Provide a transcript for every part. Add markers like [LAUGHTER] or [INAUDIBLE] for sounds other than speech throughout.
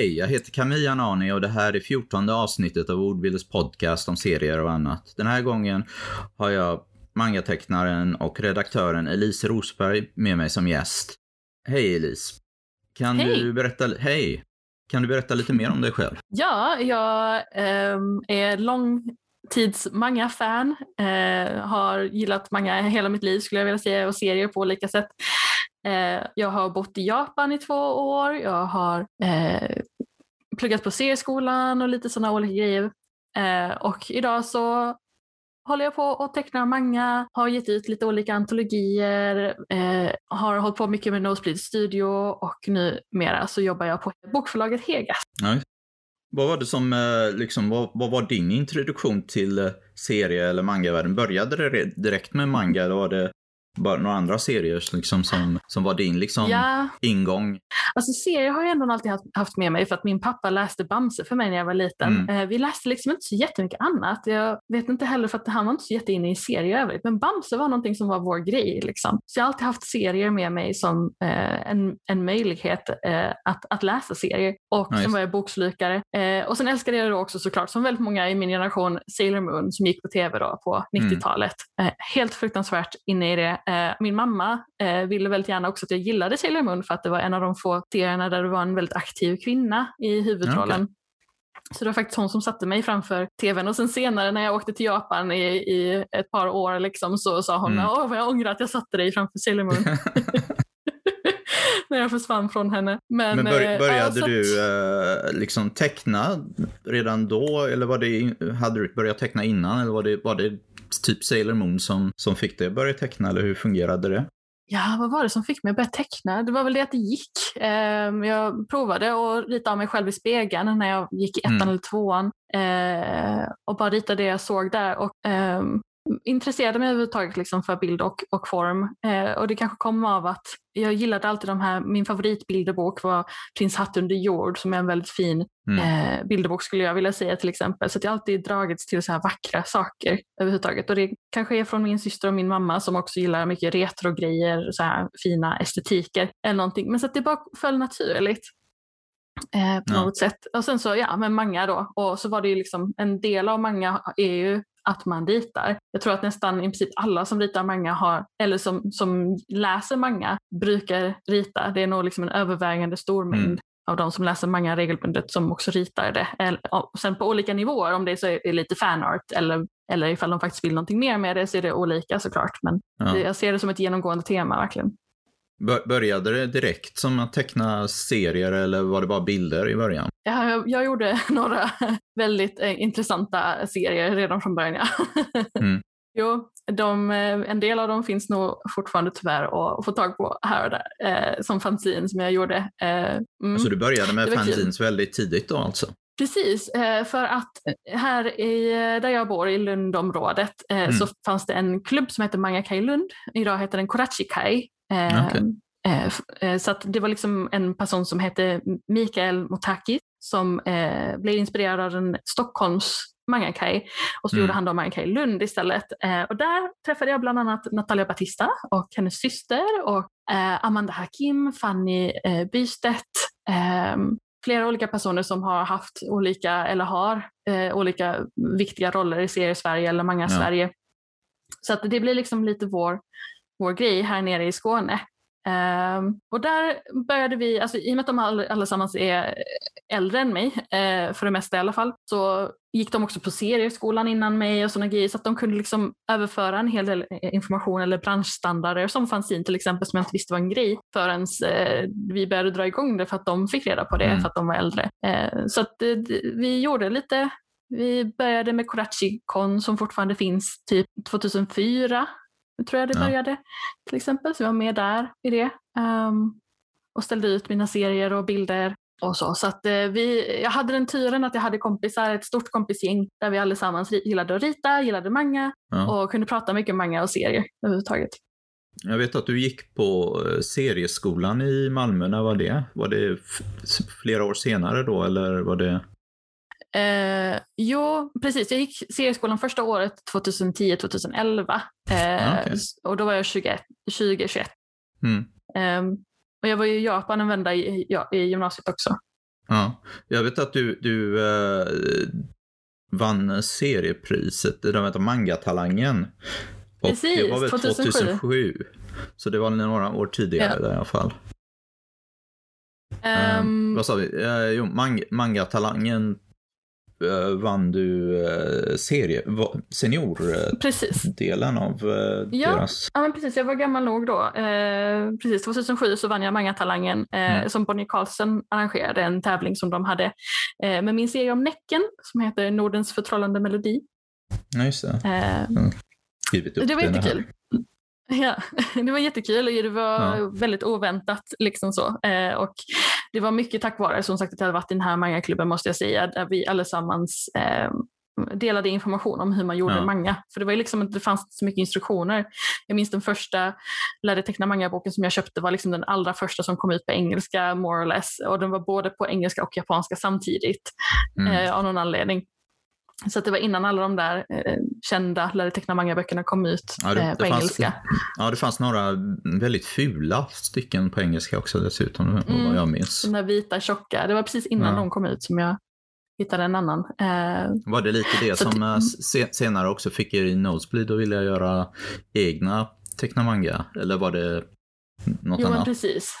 Hej, jag heter Camille Anani och det här är 14 avsnittet av Ordbildes podcast om serier och annat. Den här gången har jag mangatecknaren och redaktören Elise Rosberg med mig som gäst. Hej Elise. Kan Hej. du berätta, hej. Kan du berätta lite mer om dig själv? Ja, jag ehm, är långtids manga-fan. Eh, har gillat manga hela mitt liv skulle jag vilja säga och serier på olika sätt. Eh, jag har bott i Japan i två år. Jag har eh, pluggat på serieskolan och lite sådana olika grejer. Eh, och idag så håller jag på och tecknar manga, har gett ut lite olika antologier, eh, har hållit på mycket med Nosebleed Studio och numera så jobbar jag på bokförlaget Hegas. Nice. Vad var det som, eh, liksom, vad, vad var din introduktion till eh, serie eller mangavärlden? Började det direkt med manga eller var det bara några andra serier liksom, som, som var din liksom, Ja, ingång? alltså serier har jag ändå alltid haft, haft med mig för att min pappa läste Bamse för mig när jag var liten. Mm. Eh, vi läste liksom inte så jättemycket annat. Jag vet inte heller för att han var inte så jätteinne i serier i övrigt. Men Bamse var någonting som var vår grej. Liksom. Så jag har alltid haft serier med mig som eh, en, en möjlighet eh, att, att läsa serier. Och Ja, sen var jag bokslukare. Eh, och sen älskade jag då också såklart, som väldigt många i min generation, Sailor Moon som gick på tv då på Mm. 90-talet. Eh, helt fruktansvärt inne i det. Eh, min mamma eh, ville väldigt gärna också att jag gillade Sailor Moon för att det var en av de få serierna där det var en väldigt aktiv kvinna i huvudrollen. Så det var faktiskt hon som satte mig framför tvn och sen senare när jag åkte till Japan i, i ett par år liksom, så sa hon Mm. åh vad jag ångrar att jag satte dig framför Sailor Moon. [LAUGHS] när jag försvann från henne. Men, Men bör, eh, ja, började att- du eh, liksom teckna redan då eller var det, hade du börjat teckna innan eller var det, var det typ Sailor Moon som, som fick dig att börja teckna eller hur fungerade det? Ja, vad var det som fick mig att börja teckna? Det var väl det att det gick. Ehm, jag provade att rita av mig själv i spegeln när jag gick i ettan Mm. eller tvåan. Eh, och bara rita det jag såg där. Och, ehm, intresserade mig överhuvudtaget liksom för bild och, och form. Eh, och det kanske kom av att jag gillade alltid de här, min favoritbilderbok var Prins Hatt under jord som är en väldigt fin Mm. eh, bilderbok skulle jag vilja säga till exempel. Så jag har alltid dragits till så här vackra saker överhuvudtaget. Och det kanske är från min syster och min mamma som också gillar mycket retrogrejer, så här fina estetiker eller någonting. Men så att det bara föll naturligt. Eh, på Ja. något sätt. Och sen så, ja, men manga då. Och så var det ju liksom, en del av manga är ju att man ritar. Jag tror att nästan i princip alla som ritar manga har, eller som, som läser manga brukar rita. Det är nog liksom en övervägande stor mängd Mm. av de som läser manga regelbundet som också ritar det. Eller, sen på olika nivåer, om det så är det lite fanart eller, eller ifall de faktiskt vill någonting mer med det så är det olika såklart. Men Ja. jag ser det som ett genomgående tema verkligen. Bör- Började det direkt som att teckna serier eller var det bara bilder i början? Jag, jag, gjorde [LAUGHS] några väldigt eh, intressanta serier redan från början. Ja. [LAUGHS] Mm. jo, de, eh, en del av dem finns nog fortfarande tyvärr att få tag på här och där. Eh, som fanzine som jag gjorde. Eh, mm. Så alltså, du började med fanzines väldigt tidigt då alltså? Precis, eh, för att här i, eh, där jag bor i Lundområdet eh, Mm. så fanns det en klubb som heter Mangakai Lund. Idag heter den Korachikai. Eh, Okej. eh, f- eh, Så det var liksom en person som hette Mikael Motaki som eh, blev inspirerad av den Stockholms Mangakai och så Mm. gjorde han då Mangakai Lund istället. Eh, och där träffade jag bland annat Natalia Batista och hennes syster och eh, Amanda Hakim, Fanny eh, Bystedt, ehm, flera olika personer som har haft olika, eller har eh, olika viktiga roller i Serie-Sverige eller Manga-Sverige. Så att det blir liksom lite vår, vår grej här nere i Skåne. Ehm, och där började vi, alltså, i och med att de all, allesammans är äldre än mig, eh, för det mesta i alla fall, så gick de också på serieskolan innan mig och sådana grejer så att de kunde liksom överföra en hel del eh, information eller branschstandarder som fanzine till exempel som jag inte visste var en grej förrän eh, vi började dra igång det för att de fick reda på det Mm. för att de var äldre. Eh, så att eh, vi gjorde lite, vi började med Korachi-kon som fortfarande finns typ 2004 tror jag det Ja. började till exempel. Så jag var med där i det. ehm, och ställde ut mina serier och bilder och så. Så att, eh, vi, jag hade den turen att jag hade kompisar, ett stort kompisgäng där vi allesammans gillade att rita, gillade manga Ja. och kunde prata mycket manga och serier överhuvudtaget. Jag vet att du gick på eh, serieskolan i Malmö. När var det? Var det flera år senare då eller var det? Eh, jo, precis. Jag gick serieskolan första året 2010-2011. Eh, okej. s- Och då var jag 21, 20-21. Mm. Ehm, och jag var i Japan en vända i, ja, i gymnasiet också. Ja, jag vet att du, du eh, vann seriepriset, det heter Mangatalangen. Och Precis, det var väl 2007. 2007. Så det var några år tidigare Ja. i alla fall. Ehm, Eh, vad sa vi? Eh, jo, mang Mangatalangen eh, vann du uh, serie, seniordelen av eh, Ja. deras... Ja, men precis. Jag var gammal nog då. Eh, precis, 2007 så vann jag Mangatalangen eh, Mm. som Bonnie Carlsen arrangerade, en tävling som de hade eh, med min serie om Näcken som heter Nordens förtrollande melodi. Ja, just det. Eh, upp det var jättekul. Ja, [LAUGHS] det var jättekul och det var Ja. väldigt oväntat. Liksom så. Eh, och det var mycket tack vare som sagt att jag hade varit i den här mangaklubben måste jag säga, där vi allesammans eh, delade information om hur man gjorde Ja. manga. För det var liksom inte, det fanns inte så mycket instruktioner. Jag minns den första lärde teckna manga-boken som jag köpte var liksom den allra första som kom ut på engelska, more or less. Och den var både på engelska och japanska samtidigt Mm. eh, av någon anledning. Så det var innan alla de där eh, kända lärde teckna manga-böckerna kom ut Ja, det- eh, på fanns- engelska. Ja, det fanns några väldigt fula stycken på engelska också dessutom, Mm. vad jag minns. De där vita tjocka. Det var precis innan Ja. de kom ut som jag hittade en annan. Eh, Var det lite det som eh, se, senare också fick er i Nosebleed och vilja göra egna teckna manga? Eller var det något jo annat? precis.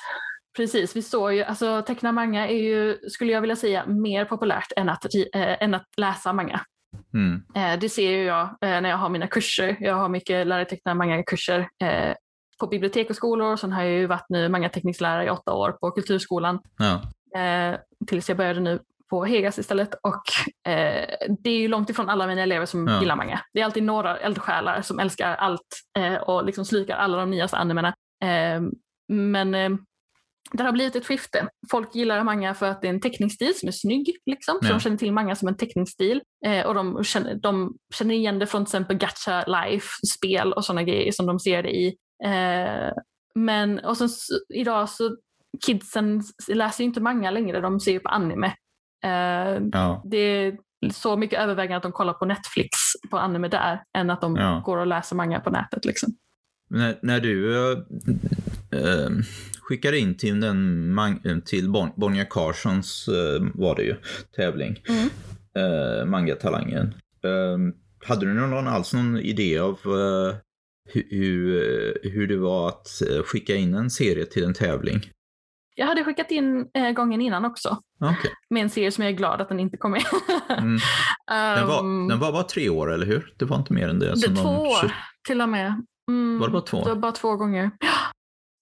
Precis, vi står ju, alltså teckna manga är ju, skulle jag vilja säga, mer populärt än att, eh, än att läsa manga. Mm. Eh, det ser ju jag eh, när jag har mina kurser. Jag har mycket lära teckna manga-kurser på bibliotek och skolor. Sen har jag ju varit nu mangateckningslärare i åtta år på Kulturskolan. Ja. tills jag började nu på Hegas istället. Och det är ju långt ifrån alla mina elever som Ja. gillar manga. Det är alltid några eldsjälar som älskar allt och liksom slukar alla de nyaste animerna. Men det har blivit ett skifte. Folk gillar manga för att det är en teckningsstil som är snygg. Liksom. Så Ja. de känner till manga som en teckningsstil. Eh, och de känner, de känner igen det från till exempel Gacha Life-spel och sådana grejer som de ser det i. Eh, men och sen, idag så kidsen läser ju inte manga längre, de ser ju på anime. Eh, Ja. det är så mycket övervägande att de kollar på Netflix på anime där än att de Ja. går och läser manga på nätet. Liksom. När, när du äh, skickade in till, den man, till bon, Bonnier Carsons, äh, var det ju, tävling, Mm. äh, Mangatalangen. Äh, hade du någon alls någon idé av hur, hur, det var att skicka in en serie till en tävling? Jag hade skickat in eh, gången innan också Okej. med en serie som jag är glad att den inte kom med. Mm. [LAUGHS] Den, var, Um, den var bara tre år, eller hur? Det var inte mer än det? det två år till och med. Mm, Var det bara två? Det var bara två gånger.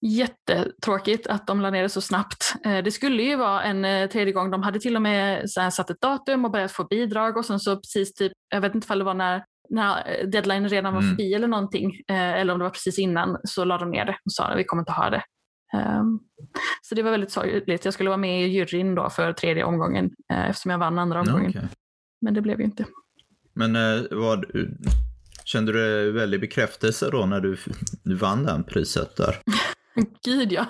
Jättetråkigt att de la ner det så snabbt. Eh, Det skulle ju vara en eh, tredje gång. De hade till och med satt ett datum och börjat få bidrag och sen så precis typ, jag vet inte om det var när, när eh, deadline redan var Mm. förbi eller någonting, eller om det var precis innan, så la de ner det och sa att vi kommer inte ha det. Ehm, Så det var väldigt sorgligt. Jag skulle vara med i juryn då för tredje omgången eftersom jag vann andra omgången. okej. Men det blev ju inte. Men vad, kände du väldigt bekräftelse då när du, du vann den priset där? [LAUGHS] Gud ja.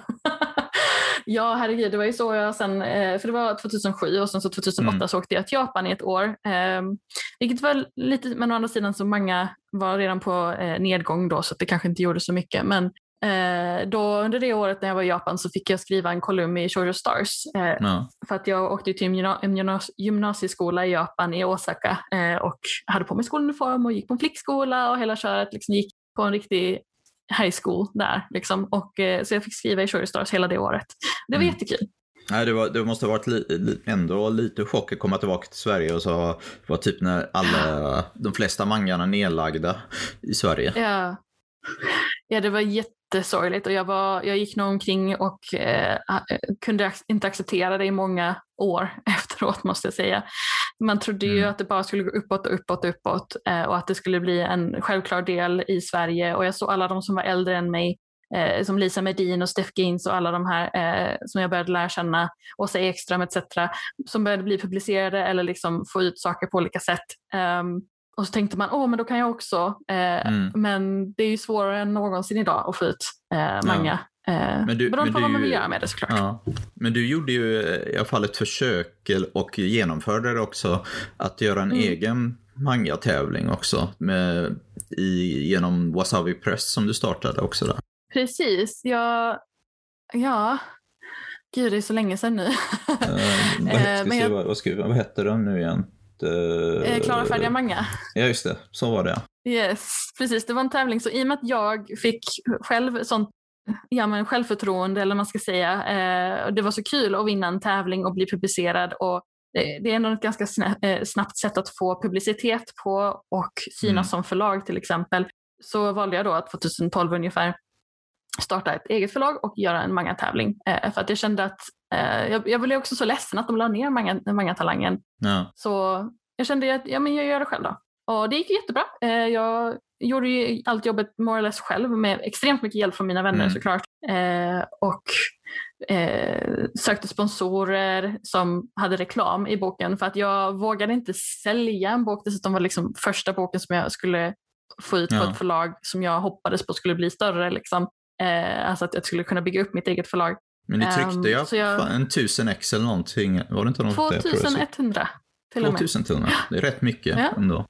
[LAUGHS] ja, herregud. Det var ju så jag sen, eh, för det var 2007 och sen så 2008 Mm. så åkte jag till Japan i ett år. Eh, vilket var lite, men å andra sidan så många var redan på eh, nedgång då så det kanske inte gjorde så mycket. Men eh, då under det året när jag var i Japan så fick jag skriva en kolumn i Shoujo Stars. Eh, Ja. för att jag åkte till en gymna- en gymnas- gymnasieskola i Japan, i Osaka, eh, och hade på mig skoluniform och gick på en flickskola och hela köret liksom gick på en riktig high school där. Liksom. Och, eh, så jag fick skriva i Shoujo Stars hela det året. Det var Mm. jättekul. Nej, det, var, det måste ha varit li, li, ändå lite chock att komma tillbaka till Sverige och så var typ när alla, de flesta mangarna nedlagda i Sverige. Ja. ja, det var jättesorgligt och jag, var, jag gick nog omkring och eh, eh, kunde inte acceptera det i många år [LAUGHS] efteråt måste jag säga. Man trodde ju Mm. att det bara skulle gå uppåt och uppåt och uppåt eh, och att det skulle bli en självklar del i Sverige och jag såg alla de som var äldre än mig Eh, som Lisa Medin och Steph Gaines och alla de här eh, som jag började lära känna, Åsa Ekström etc. som började bli publicerade eller liksom få ut saker på olika sätt. Ehm, och så tänkte man, åh men då kan jag också. Eh, Mm. Men det är ju svårare än någonsin idag att få ut eh, manga. Eh, Men men, du- de men får vad man vill göra med det såklart. Ja. Men du gjorde ju i alla fall ett försök och genomförde det också att göra en Mm. egen mangatävling också med, i, genom Wasabi Press som du startade också där. Precis, jag, ja. Gud, det är så länge sedan nu. Uh, [LAUGHS] vad, men jag... vad, vad, vad hette den nu igen? Uh, Klara färdiga manga. Ja, just det. Så var det. Yes, precis. Det var en tävling. Så i och med att jag fick själv sånt ja, men självförtroende eller man ska säga. Eh, det var så kul att vinna en tävling och bli publicerad och det är ändå ett ganska eh, snabbt sätt att få publicitet på och synas mm. som förlag till exempel. Så valde jag då att 2012 ungefär starta ett eget förlag och göra en manga-tävling. Eh, för att jag kände att eh, jag, jag blev också så ledsen att de la ner manga, manga-talangen. Ja. Så jag kände att ja, men jag gör det själv då. Och det gick jättebra. Eh, jag gjorde allt jobbet more or less själv med extremt mycket hjälp från mina vänner mm. såklart. Eh, och eh, sökte sponsorer som hade reklam i boken för att jag vågade inte sälja en bok. Dessutom var det liksom första boken som jag skulle få ut ja. på ett förlag som jag hoppades på skulle bli större. Liksom. Eh, alltså att jag skulle kunna bygga upp mitt eget förlag. Men ni tryckte um, jag, en tusen ex eller någonting? Var det inte något 2100 till 2100, det är rätt mycket ja. ändå. Uh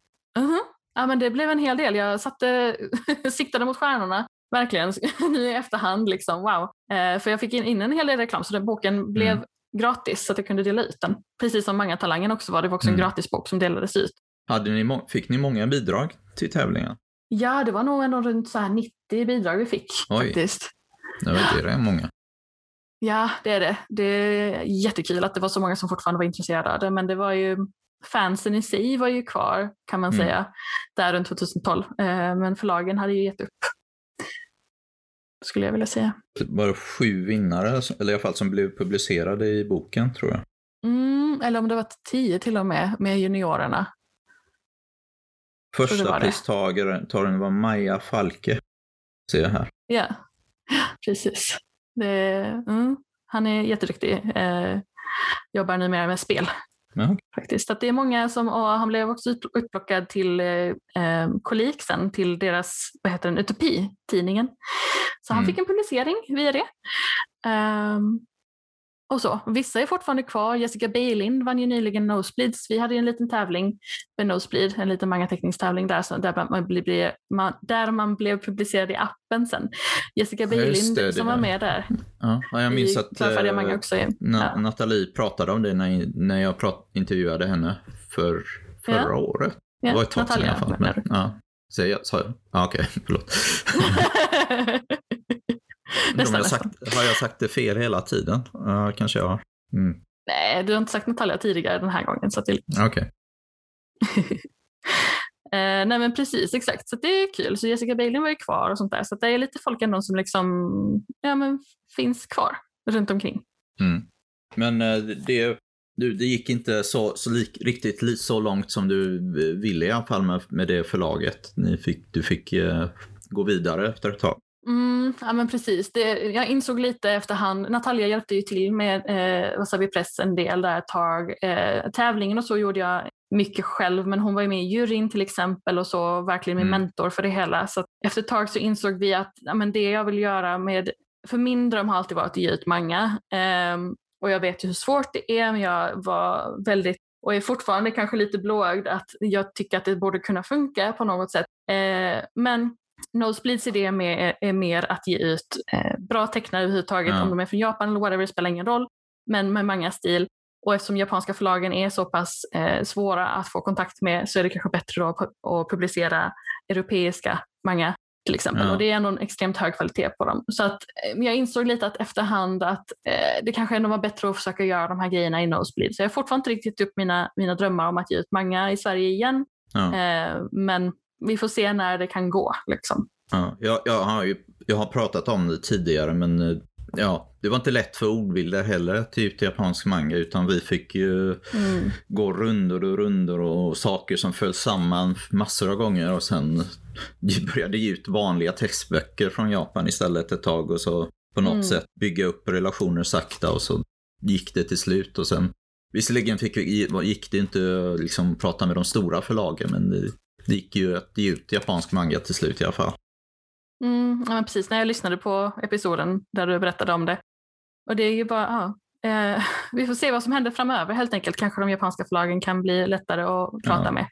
-huh. Ja men det blev en hel del. Jag satte, [LAUGHS] siktade mot stjärnorna verkligen [LAUGHS] nu i efterhand. Liksom, wow. Eh, för jag fick in, en hel del reklam så den boken blev mm. gratis så att jag kunde dela ut den. Precis som Manga-talangen också var. Det var också mm. en gratisbok som delades ut. Hade ni, fick ni många bidrag till tävlingen? Ja, det var nog ändå runt så här 90 bidrag vi fick Oj. faktiskt. Det var det är många. Ja, det är det. Det är jättekul att det var så många som fortfarande var intresserade av det, men det var ju fansen i sig var ju kvar kan man mm. säga där runt 2012. Eh, men förlagen hade ju gett upp. Skulle jag vilja säga. Bara sju vinnare, eller i alla fall som blev publicerade i boken tror jag. Mm, eller om det var tio till och med, med juniorerna. Första pristagaren var Maja Falke, ser jag här. Ja, precis. Det, mm, han är jätteduktig. Eh, jobbar numera med spel Ja. Faktiskt. Att det är många som, och han blev också upplockad till eh, Kolik sen, till deras, vad heter den, Utopi-tidningen. Så han mm. fick en publicering via det. Um, och så. Vissa är fortfarande kvar. Jessica Bailin vann ju nyligen Nosebleeds. Vi hade ju en liten tävling med Nosebleed, en liten mangateckningstävling där, så där, man blev, man, där man blev publicerad i appen sen. Jessica Bailin det, som var med där. Ja, jag minns I, att äh, också. Ja. Nathalie pratade om det när, när jag prat, intervjuade henne för förra ja. året. Ja, det var ett tag sedan i alla fall. Men, ja. Så jag, sa jag? Ah, Okej, okay, [LAUGHS] förlåt. [LAUGHS] nästan, jag sagt, har jag sagt det fel hela tiden? Uh, kanske jag har. Mm. Nej, du har inte sagt Natalia tidigare den här gången. Okej. Okay. [LAUGHS] uh, nej men precis, exakt. Så det är kul. Så Jessica Bailey var ju kvar och sånt där. Så det är lite folk ändå som liksom, ja, men finns kvar runt omkring. Mm. Men uh, det, det gick inte så, så lik, riktigt så långt som du ville i alla fall med, med det förlaget. Ni fick, du fick uh, gå vidare efter ett tag. Mm, ja men precis. Det, jag insåg lite efterhand, Natalia hjälpte ju till med eh, Wasabi Press en del där ett tag. Eh, tävlingen och så gjorde jag mycket själv men hon var ju med i juryn till exempel och så verkligen min mm. mentor för det hela. Så efter ett tag så insåg vi att ja, men det jag vill göra med, för min dröm har alltid varit att ge ut manga. Eh, och jag vet ju hur svårt det är men jag var väldigt och är fortfarande kanske lite blåögd att jag tycker att det borde kunna funka på något sätt. Eh, men Nosebleeds idé med, är mer att ge ut eh, bra tecknare överhuvudtaget, ja. om de är från Japan eller whatever, spelar ingen roll, men med manga-stil. Och eftersom japanska förlagen är så pass eh, svåra att få kontakt med så är det kanske bättre att, att publicera europeiska manga till exempel. Ja. Och det är ändå en extremt hög kvalitet på dem. Så att, eh, jag insåg lite att efterhand att eh, det kanske ändå var bättre att försöka göra de här grejerna i Nosebleed. Så jag har fortfarande inte riktigt upp mina, mina drömmar om att ge ut manga i Sverige igen. Ja. Eh, men vi får se när det kan gå. Liksom. Ja, jag, jag, har ju, jag har pratat om det tidigare men eh, ja, det var inte lätt för ordbilder heller typ till japansk manga utan vi fick ju mm. gå rundor och rundor och saker som föll samman massor av gånger och sen [LAUGHS] började ge ut vanliga textböcker från Japan istället ett tag och så på något mm. sätt bygga upp relationer sakta och så gick det till slut och sen Visserligen fick vi, gick det inte liksom prata med de stora förlagen men det, det gick ju att ge ut japansk manga till slut i alla fall. Mm, ja, precis, när jag lyssnade på episoden där du berättade om det. Och det är ju bara, ja, eh, [LAUGHS] vi får se vad som händer framöver helt enkelt. Kanske de japanska förlagen kan bli lättare att prata ja. med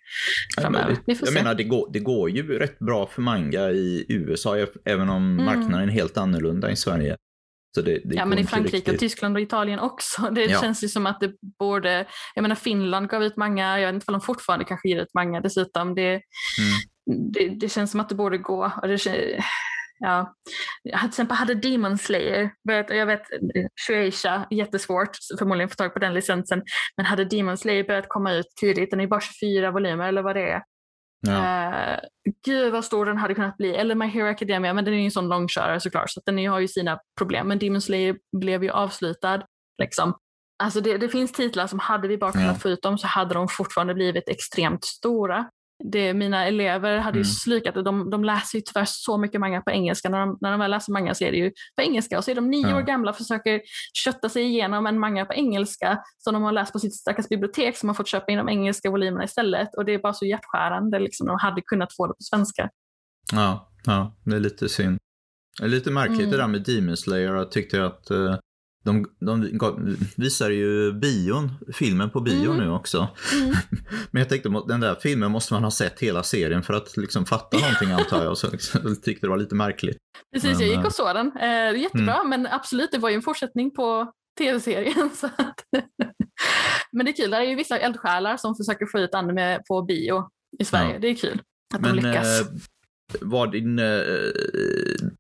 framöver. Vi får jag se. menar, det går, det går ju rätt bra för manga i USA, även om mm. marknaden är helt annorlunda i Sverige. Det, det ja, men i Frankrike riktigt. och Tyskland och Italien också. Det Ja. känns ju som att det borde, jag menar Finland gav ut manga, jag vet inte om de fortfarande kanske ger ut manga dessutom. Det, Mm. det, det känns som att det borde gå. Och det, ja. Till exempel hade Demon Slayer, jag vet Shueisha, jättesvårt förmodligen få tag på den licensen, men hade Demon Slayer börjat komma ut tidigt, den är bara 24 volymer eller vad det är. Ja. Eh, gud vad stor den hade kunnat bli. Eller My Hero Academia, men den är ju en sån långkörare såklart, så den har ju sina problem. Men Demon Slayer blev ju avslutad. Liksom. Alltså det, det finns titlar som hade vi bara kunnat Ja. få ut dem så hade de fortfarande blivit extremt stora. Det, mina elever hade ju Mm. slukat och de, de läser ju tyvärr så mycket manga på engelska. När de, när de väl läser manga så är det ju på engelska och så är de nio Ja. år gamla och försöker kötta sig igenom en manga på engelska som de har läst på sitt stackars bibliotek som har fått köpa in de engelska volymerna istället. Och det är bara så hjärtskärande. Liksom. De hade kunnat få det på svenska. Ja, ja, det är lite synd. Det är lite märkligt Mm. det där med Demon Slayer. Jag tyckte att eh, de, de visar ju bion, filmen på bio Mm. nu också. Mm. [LAUGHS] Men jag tänkte den där filmen måste man ha sett hela serien för att liksom fatta någonting antar jag. Så liksom, [LAUGHS] tyckte det var lite märkligt. Precis, Men, jag gick eh, och såg den. Eh, jättebra, men absolut, det var ju en fortsättning på tv-serien. [LAUGHS] Så att men det är kul, det är ju vissa eldsjälar som försöker få ut anime på bio i Sverige. Ja. Det är kul att de Men lyckas. eh, var din... Eh,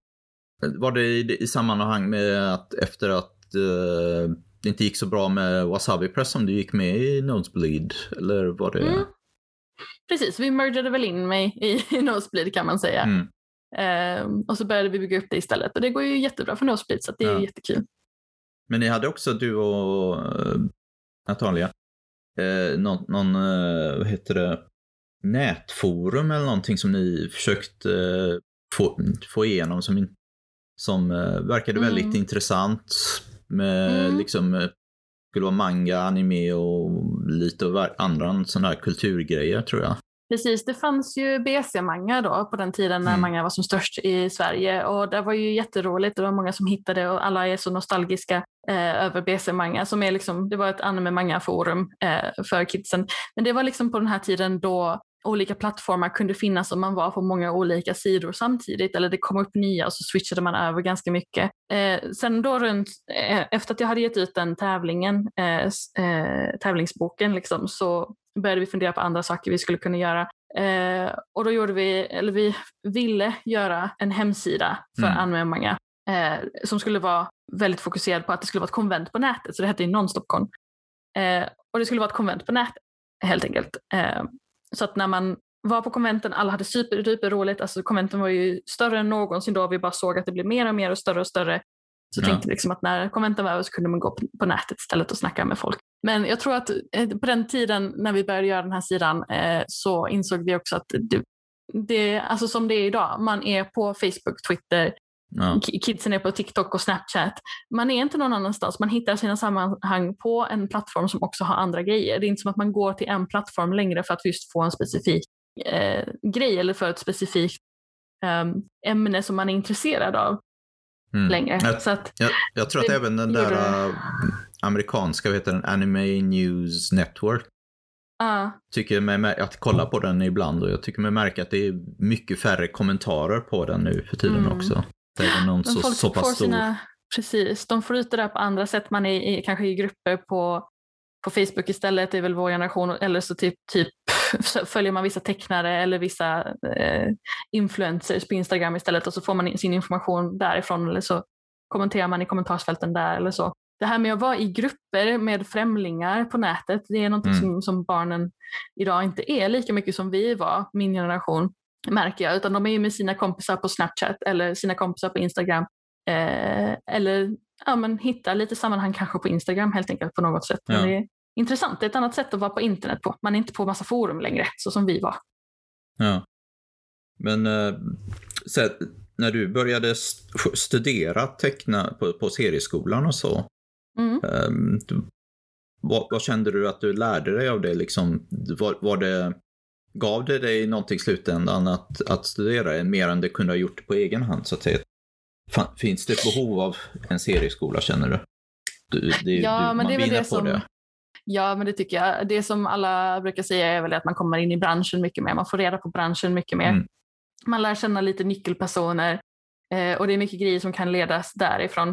var det i, i sammanhang med att efter att eh, det inte gick så bra med Wasabi Press som du gick med i Nosebleed? Eller var det... Mm. Precis, vi mergade väl in mig i, [LAUGHS] i Nosebleed kan man säga. Mm. Ehm, och så började vi bygga upp det istället. Och det går ju jättebra för Nosebleed så det är Ja. jättekul. Men ni hade också, du och eh, Natalia, eh, någon, någon eh, vad heter det, nätforum eller någonting som ni försökte eh, få, få igenom som, in, som eh, verkade Mm. väldigt intressant. Med Mm. liksom, eh, skulle vara manga, anime och lite av andra sådana här kulturgrejer tror jag. Precis, det fanns ju BC-manga då på den tiden när Mm. manga var som störst i Sverige och det var ju jätteroligt. Det var många som hittade och alla är så nostalgiska eh, över BC-manga som är liksom, det var ett anime-manga-forum eh, för kidsen. Men det var liksom på den här tiden då olika plattformar kunde finnas om man var på många olika sidor samtidigt eller det kom upp nya och så switchade man över ganska mycket. Eh, sen då runt, eh, efter att jag hade gett ut den tävlingen, eh, eh, tävlingsboken liksom, så började vi fundera på andra saker vi skulle kunna göra. Eh, och då gjorde vi, eller vi ville göra en hemsida för Mm. manga eh, som skulle vara väldigt fokuserad på att det skulle vara ett konvent på nätet, så det hette ju Nonstopcon. Eh, och det skulle vara ett konvent på nätet helt enkelt. Så att när man var på konventen, alla hade super, super roligt. Alltså konventen var ju större än någonsin då. Vi bara såg att det blev mer och mer och större och större. Så Ja. tänkte vi liksom att när konventen var över så kunde man gå på, på nätet istället och snacka med folk. Men jag tror att eh, på den tiden när vi började göra den här sidan eh, så insåg vi också att det, det, alltså som det är idag, man är på Facebook, Twitter, Ja. Ki- kidsen är på TikTok och Snapchat. Man är inte någon annanstans. Man hittar sina sammanhang på en plattform som också har andra grejer. Det är inte som att man går till en plattform längre för att just få en specifik eh, grej eller för ett specifikt ehm, ämne som man är intresserad av Mm. längre. Jag, att, jag, jag tror att det även den där äh, amerikanska, vad heter den, Anime News Network, ja, tycker mig att kolla på den ibland och jag tycker mig märka att det är mycket färre kommentarer på den nu för tiden Mm. också. Det är någon så, så får pass stor. sina, precis, de får ut det där på andra sätt. Man är i, kanske i grupper på, på Facebook istället, det är väl vår generation, eller så typ, typ [LAUGHS] följer man vissa tecknare eller vissa eh, influencers på Instagram istället och så får man in sin information därifrån eller så kommenterar man i kommentarsfälten där eller så. Det här med att vara i grupper med främlingar på nätet, det är något Mm. som, som barnen idag inte är lika mycket som vi var, min generation, märker jag, utan de är ju med sina kompisar på Snapchat eller sina kompisar på Instagram. Eh, eller ja, men hitta lite sammanhang kanske på Instagram helt enkelt på något sätt. Men Ja. det är intressant, det är ett annat sätt att vara på internet på. Man är inte på massa forum längre, så som vi var. Ja. Men eh, så, när du började st- studera teckna på, på serieskolan och så, Mm. du, vad, vad kände du att du lärde dig av det? Liksom, var, var det gav det dig någonting i slutändan att, att studera mer än det kunde ha gjort på egen hand så att säga? Finns det ett behov av en serieskola känner du? du, det, Ja, du men det är väl det som- det. Ja, men det tycker jag. Det som alla brukar säga är väl att man kommer in i branschen mycket mer. Man får reda på branschen mycket mer. Mm. Man lär känna lite nyckelpersoner eh, och det är mycket grejer som kan ledas därifrån.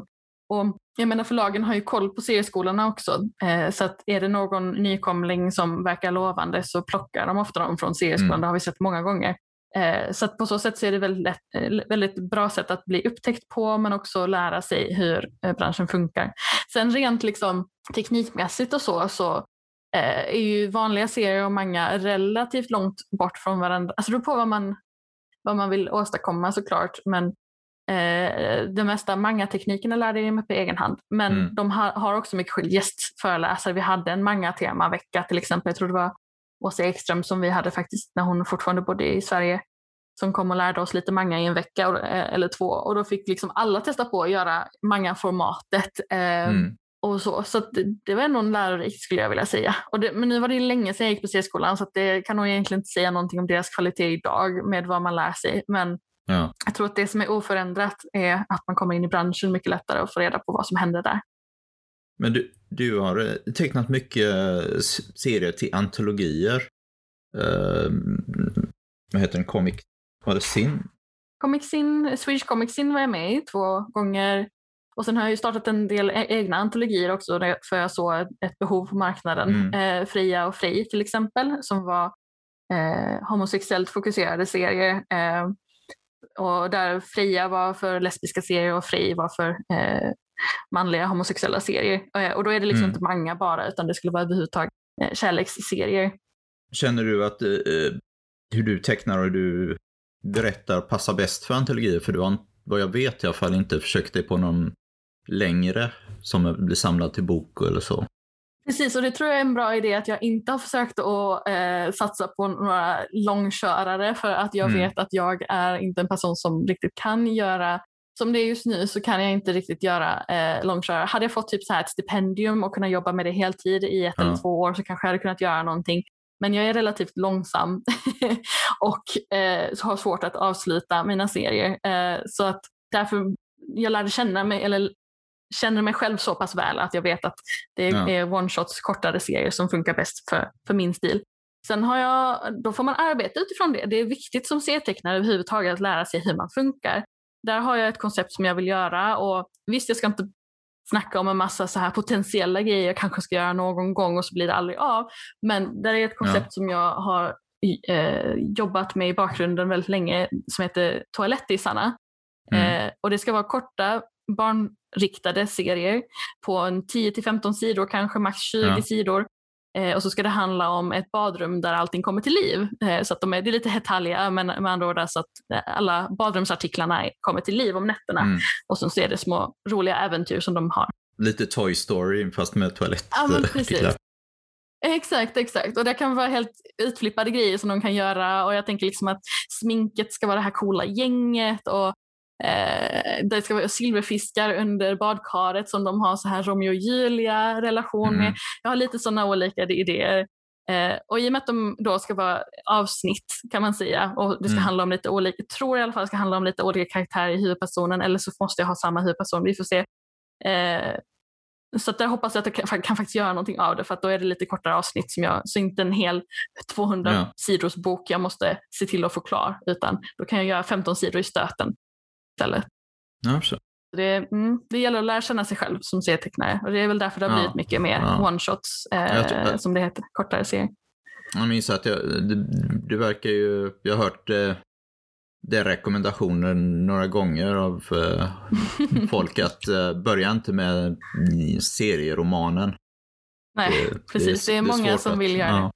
Och jag menar förlagen har ju koll på serieskolorna också. Eh, så att är det någon nykomling som verkar lovande så plockar de ofta dem från serieskolan. Mm. Det har vi sett många gånger. Eh, så på så sätt så är det väldigt, lätt, eh, väldigt bra sätt att bli upptäckt på men också lära sig hur eh, branschen funkar. Sen rent liksom teknikmässigt och så, så är ju vanliga serier och manga relativt långt bort från varandra. Alltså det beror på vad man, vad man vill åstadkomma såklart men eh, det mesta manga-teknikerna lärde jag mig på egen hand. Men mm. de har, har, också mycket gästföreläsare. Vi hade en manga-tema-vecka till exempel. Jag tror det var Åsa Ekström som vi hade faktiskt när hon fortfarande bodde i Sverige som kom och lärde oss lite manga i en vecka eh, eller två och då fick liksom alla testa på att göra manga-formatet. Eh, mm. och så så det, det, var ändå en lärorikt skulle jag vilja säga. Och det, men nu var det länge sedan jag gick på C-skolan så det kan nog egentligen inte säga någonting om deras kvalitet idag med vad man lär sig. Men ja. jag tror att det som är oförändrat är att man kommer in i branschen mycket lättare och får reda på vad som händer där. Men du, du har eh, tecknat mycket eh, serier till antologier. Uh, vad heter den? Comic... Var det Sin? Comic Sin, Swedish Comic Sin var jag med i två gånger. Och sen har jag ju startat en del e-, egna antologier också för jag såg ett behov på marknaden. Mm. Eh, Fria och Fri till exempel som var eh, homosexuellt fokuserade serier. Eh, och där Fria var för lesbiska serier och Fri var för eh, manliga homosexuella serier. Eh, och då är det liksom mm. inte manga bara, utan det skulle vara överhuvudtaget eh, kärleksserier. Känner du att eh, hur du tecknar och du berättar passar bäst för antologier? För du har, vad jag vet i alla fall, inte försökt dig på någon längre som blir samlad till bok eller så. Precis, och det tror jag är en bra idé att jag inte har försökt att eh, satsa på några långkörare för att jag mm. vet att jag är inte en person som riktigt kan göra som det är just nu så kan jag inte riktigt göra eh, långkörare. Hade jag fått typ så här ett stipendium och kunnat jobba med det heltid i ett ja. eller två år så kanske jag hade kunnat göra någonting. Men jag är relativt långsam [LAUGHS] och eh, har svårt att avsluta mina serier. Eh, så att därför jag lärde känna mig, eller känner mig själv så pass väl att jag vet att det ja. är one-shots, kortare serier som funkar bäst för, för min stil. Sen har jag, då får man arbeta utifrån det. Det är viktigt som serietecknare överhuvudtaget att lära sig hur man funkar där har jag ett koncept som jag vill göra och visst jag ska inte snacka om en massa så här potentiella grejer jag kanske ska göra någon gång och så blir det aldrig av. Men det är ett koncept ja. som jag har eh, jobbat med i bakgrunden väldigt länge som heter Toalettisarna. Mm. Eh, och det ska vara korta barnriktade serier på en 10-15 sidor, kanske max 20 ja. sidor Eh, och så ska det handla om ett badrum där allting kommer till liv. Eh, så att de är, det är lite hetalja, men med andra ord så att eh, alla badrumsartiklarna kommer till liv om nätterna. Mm. Och så är det små roliga äventyr som de har. Lite Toy Story fast med toalettartiklar. Ja, Exakt, exakt. Och det kan vara helt utflippade grejer som de kan göra och jag tänker liksom att sminket ska vara det här coola gänget och Eh, det ska vara silverfiskar under badkaret som de har så här Romeo och Julia relation med. Mm. Jag har lite sådana olika idéer. Eh, och i och med att de då ska vara avsnitt kan man säga och det ska mm. handla om lite olika, jag tror i alla fall ska handla om lite olika karaktärer i huvudpersonen eller så måste jag ha samma huvudperson, vi får se. Eh, så där hoppas jag att jag kan, kan, faktiskt göra någonting av det för att då är det lite kortare avsnitt som jag, så inte en hel 200 ja. sidors bok jag måste se till att få klar utan då kan jag göra 15 sidor i stöten istället. Ja, så. Det, mm, det gäller att lära känna sig själv som serietecknare och det är väl därför det har blivit ja, mycket mer ja. one-shots, eh, som det heter, kortare serier. Jag minns att jag, det, det verkar ju, jag har hört eh, det rekommendationer några gånger av eh, [LAUGHS] folk att eh, börja inte med serieromanen. Nej, det, precis. Det är, det är många som vill göra det.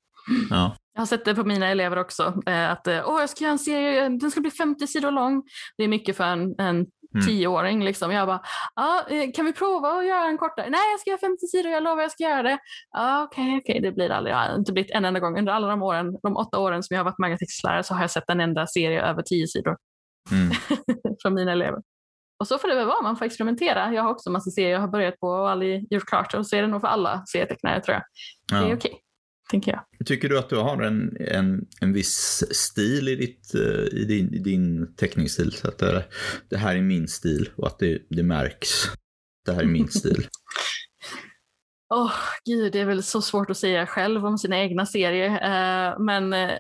Ja. Jag har sett det på mina elever också. Eh, att eh, Åh, jag ska göra en serie, den ska bli 50 sidor lång. Det är mycket för en, en Mm. tioåring. Liksom. Jag bara, ah, kan vi prova att göra en kortare? Nej, jag ska göra 50 sidor, jag lovar jag ska göra det. Ah, Okej, okay, okay, det blir aldrig. Jag har inte blivit en enda gång. Under alla de åren, de åtta åren som jag har varit magnetextlärare så har jag sett en enda serie över tio sidor mm. [LAUGHS] från mina elever. Och så får det väl vara, man får experimentera. Jag har också massa serier jag har börjat på och aldrig gjort klart. Och så är det nog för alla serietecknare tror jag. Ja. Det är okej. Okay tänker jag. Tycker du att du har en, en, en viss stil i, ditt, eh, i, din, i din teckningsstil? Så att det, det här är min stil och att det, det märks. Det här är min stil. [LAUGHS] Åh, oh, gud, det är väl så svårt att säga själv om sina egna serier. Uh, men uh,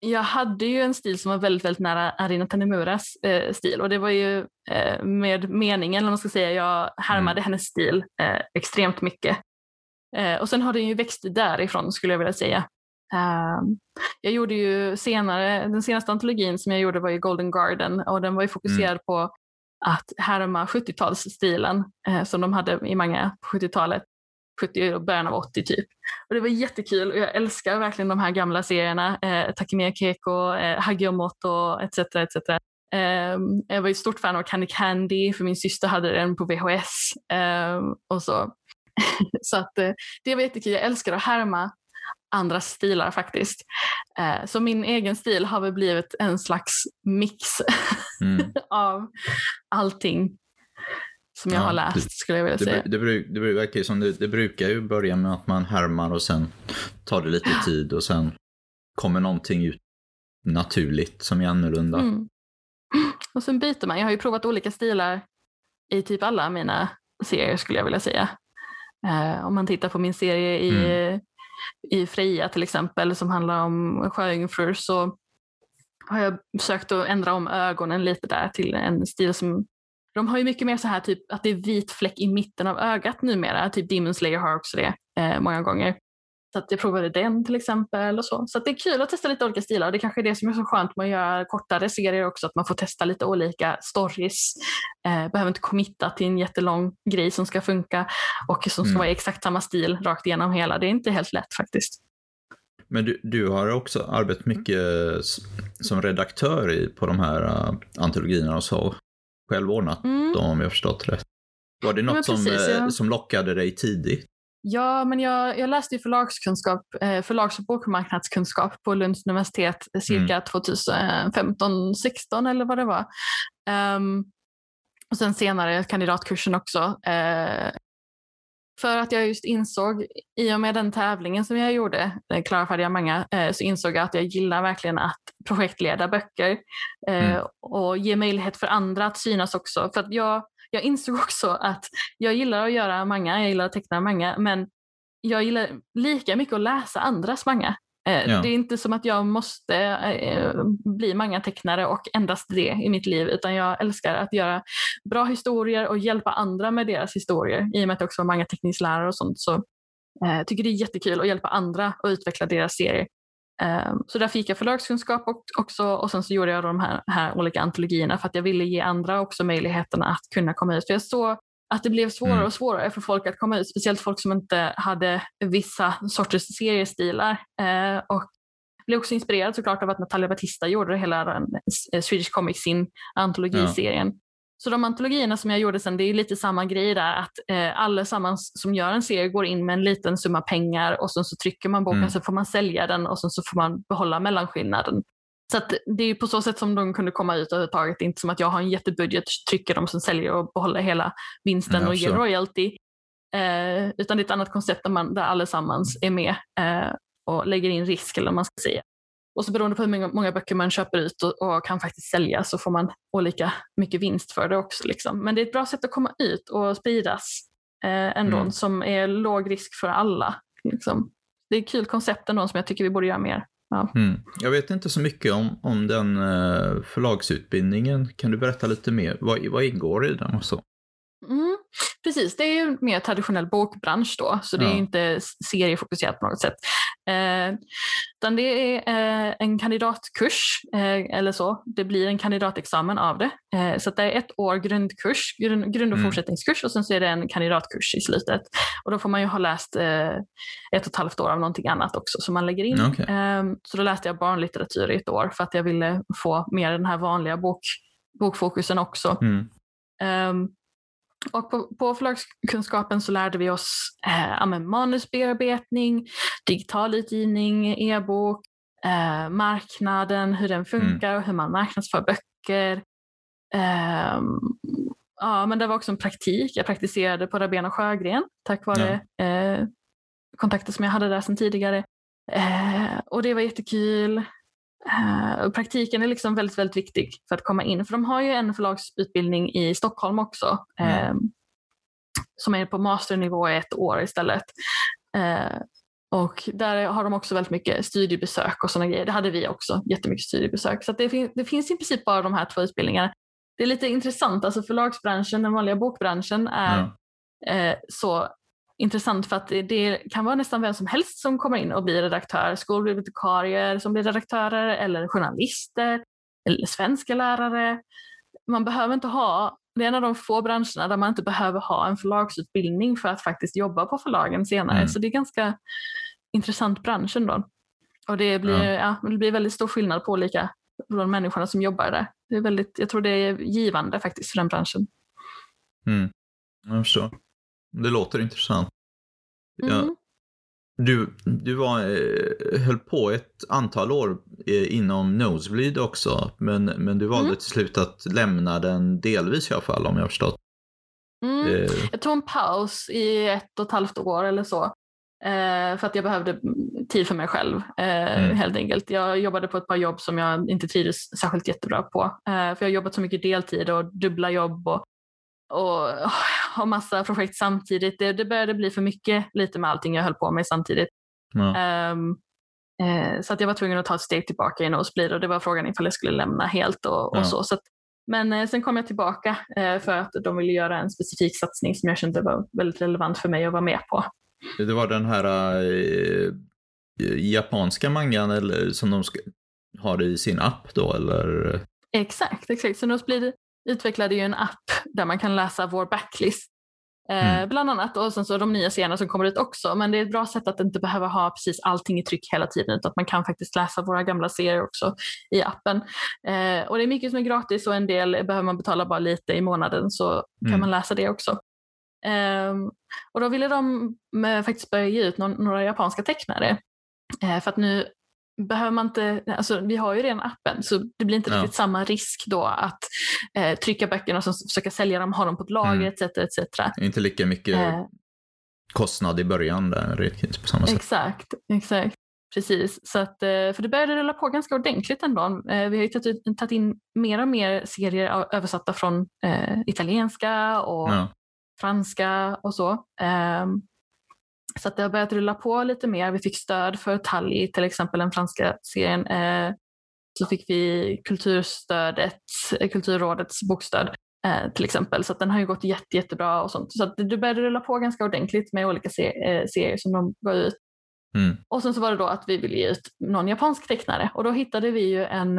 jag hade ju en stil som var väldigt, väldigt nära Arina Tanemuras eh, stil och det var ju med meningen, eller man ska säga, jag härmade mm. hennes stil extremt mycket. Eh, och sen har den ju växt därifrån skulle jag vilja säga. Ehm, jag gjorde ju senare, den senaste antologin som jag gjorde var ju Golden Garden och den var ju fokuserad mm. på att härma 70-talsstilen eh, som de hade i många på 70-talet. 70 och början av 80 typ. Och det var jättekul och jag älskar verkligen de här gamla serierna. Eh, Takemiya Keiko, eh, Hagiomoto etc. etc. Eh, jag var ett stort fan av Candy Candy för min syster hade den på VHS. Eh, och så [LAUGHS] så att, eh, det var jättekul. Jag älskar att härma andra stilar faktiskt. Eh, så min egen stil har väl blivit en slags mix [LAUGHS] mm. av allting som jag ja, har läst skulle jag vilja det, säga. Det, det, det, verkar som det, det brukar ju börja med att man härmar och sen tar det lite tid och sen kommer någonting ut naturligt som är annorlunda. Mm. Och sen byter man. Jag har ju provat olika stilar i typ alla mina serier skulle jag vilja säga. Eh, om man tittar på min serie i, mm. i Freja till exempel som handlar om sjöjungfrur så har jag försökt att ändra om ögonen lite där till en stil som de har ju mycket mer så här typ att det är vit fläck i mitten av ögat numera, typ Demon Slayer har också det eh, många gånger. Så att jag provade den till exempel och så. Så det är kul att testa lite olika stilar. Det kanske är det som är så skönt med att göra kortare serier också, att man får testa lite olika stories. Eh, behöver inte committa till en jättelång grej som ska funka och som ska mm. vara i exakt samma stil rakt igenom hela. Det är inte helt lätt faktiskt. Men du, du har också arbetat mycket som redaktör i, på de här uh, antologierna och så. Själv ordnat mm. dem om jag förstått rätt. Var det något precis, som, ja. som lockade dig tidigt? Ja, men jag, jag läste ju förlagskunskap, eh, förlags och bokmarknadskunskap på Lunds universitet cirka mm. 2015, 16 eller vad det var. Um, och sen senare kandidatkursen också. Uh, för att jag just insåg, i och med den tävlingen som jag gjorde, Klara färdiga många, uh, så insåg jag att jag gillar verkligen att projektleda böcker uh, mm. och ge möjlighet för andra att synas också. För att jag jag insåg också att jag gillar att göra manga, jag gillar att teckna manga, men jag gillar lika mycket att läsa andras manga. Eh, ja. Det är inte som att jag måste eh, bli mangatecknare och endast det i mitt liv, utan jag älskar att göra bra historier och hjälpa andra med deras historier. I och med att jag också var mangateckningslärare och sånt så eh, tycker det är jättekul att hjälpa andra att utveckla deras serier. Ehm, så där fick jag förlagskunskap också och sen så gjorde jag de här, här olika antologierna för att jag ville ge andra också möjligheten att kunna komma ut. För jag såg att det blev svårare mm. och svårare för folk att komma ut, speciellt folk som inte hade vissa sorters seriestilar. Ehm, och blev också inspirerad såklart av att Natalia Batista gjorde hela den Swedish Comics sin antologiserien. Så de antologierna som jag gjorde sen, det är lite samma grej där att eh, allesammans som gör en serie går in med en liten summa pengar och sen så trycker man boken mm. så får man sälja den och sen så får man behålla mellanskillnaden. Så det är på så sätt som de kunde komma ut överhuvudtaget. Inte som att jag har en jättebudget, trycker dem som säljer och behåller hela vinsten ja, och ger royalty. Eh, utan det är ett annat koncept där, man, där allesammans är med eh, och lägger in risk eller vad man ska säga. Och så beroende på hur många, böcker man köper ut och, och, kan faktiskt sälja så får man olika mycket vinst för det också. Liksom. Men det är ett bra sätt att komma ut och spridas eh, ändå mm. som är låg risk för alla. Liksom. Det är ett kul koncept ändå som jag tycker vi borde göra mer. Ja. Mm. Jag vet inte så mycket om, om den uh, förlagsutbildningen. Kan du berätta lite mer? Vad, vad ingår i den och så? Mm, precis, det är ju mer traditionell bokbransch då, så det ja. är inte seriefokuserat på något sätt. Eh, utan det är eh, en kandidatkurs eh, eller så. Det blir en kandidatexamen av det. Eh, så det är ett år grundkurs, grund, grund och mm. fortsättningskurs och sen så är det en kandidatkurs i slutet. Och då får man ju ha läst eh, ett och ett halvt år av någonting annat också som man lägger in. Okay. Ehm, så då läste jag barnlitteratur i ett år för att jag ville få mer den här vanliga bok, bokfokusen också. Mm. Um, och på, på förlagskunskapen så lärde vi oss eh, manusbearbetning, digital utgivning, e-bok, eh, marknaden, hur den funkar mm. och hur man marknadsför böcker. Eh, ja, men det var också en praktik. Jag praktiserade på Rabén och Sjögren tack vare ja. eh, kontakter som jag hade där sedan tidigare. Eh, och det var jättekul. Uh, praktiken är liksom väldigt, väldigt viktig för att komma in. För de har ju en förlagsutbildning i Stockholm också. Mm. Uh, som är på masternivå i ett år istället. Uh, Och där har de också väldigt mycket studiebesök och sådana grejer. Det hade vi också, jättemycket studiebesök. Så det, fin det finns i princip bara de här två utbildningarna. Det är lite intressant, alltså förlagsbranschen, den vanliga bokbranschen är ja. eh, så intressant för att det, kan vara nästan vem som helst som kommer in och blir redaktör. Skolbibliotekarier som blir redaktörer eller journalister eller svenska lärare. Man behöver inte ha, det är en av de få branscherna där man inte behöver ha en förlagsutbildning för att faktiskt jobba på förlagen senare. Mm. Så det är ganska intressant bransch ändå. Och det blir, ja. ja. det blir väldigt stor skillnad på olika de människorna som jobbar där. Det är väldigt, jag tror det är givande faktiskt för den branschen. Mm. Jag förstår. Det låter intressant. Mm. Ja. Du, du var, eh, höll på ett antal år eh, inom Nosebleed också, men, men du valde mm. till slut att lämna den delvis i alla fall om jag har förstått. Mm. Eh. Jag tog en paus i ett och ett halvt år eller så. Eh, för att jag behövde tid för mig själv eh, mm. helt enkelt. Jag jobbade på ett par jobb som jag inte trivdes särskilt jättebra på. Eh, för jag har jobbat så mycket deltid och dubbla jobb och och [LAUGHS] ha massa projekt samtidigt. Det, det började bli för mycket lite med allting jag höll på med samtidigt. Ja. Um, eh, så att jag var tvungen att ta ett steg tillbaka i Nosebleed och det var frågan ifall jag skulle lämna helt och, och ja. så. så att, men eh, sen kom jag tillbaka eh, för att de ville göra en specifik satsning som jag kände var väldigt relevant för mig att vara med på. Det var den här eh, japanska mangan eller, som de har i sin app då eller? Exakt, exakt. Så Nosebleed utvecklade ju en app där man kan läsa vår backlist. Eh, mm. Bland annat och sen så de nya serierna som kommer ut också. Men det är ett bra sätt att inte behöva ha precis allting i tryck hela tiden utan att man kan faktiskt läsa våra gamla serier också i appen. Eh, och det är mycket som är gratis och en del behöver man betala bara lite i månaden så mm. kan man läsa det också. Eh, och då ville de med, faktiskt börja ge ut någon, några japanska tecknare. Eh, för att nu behöver man inte, alltså vi har ju redan appen så det blir inte ja. riktigt samma risk då att eh, trycka böckerna och sen försöka sälja dem, ha dem på ett lager mm. etc. etc. Inte lika mycket eh. kostnad i början där på samma sätt. Exakt, exakt. Precis, så att, eh, för det började rulla på ganska ordentligt ändå. Eh, vi har ju tagit in mer och mer serier översatta från eh, italienska och ja. franska och så. Um, så att det har börjat rulla på lite mer. Vi fick stöd för Tally, till exempel den franska serien. Eh, så fick vi kulturstödet, eh, Kulturrådets bokstöd eh, till exempel. Så den har ju gått jätte, jättebra och sånt. Så att det började rulla på ganska ordentligt med olika ser serier som de gav ut. Mm. Och sen så var det då att vi ville ge ut någon japansk tecknare och då hittade vi ju en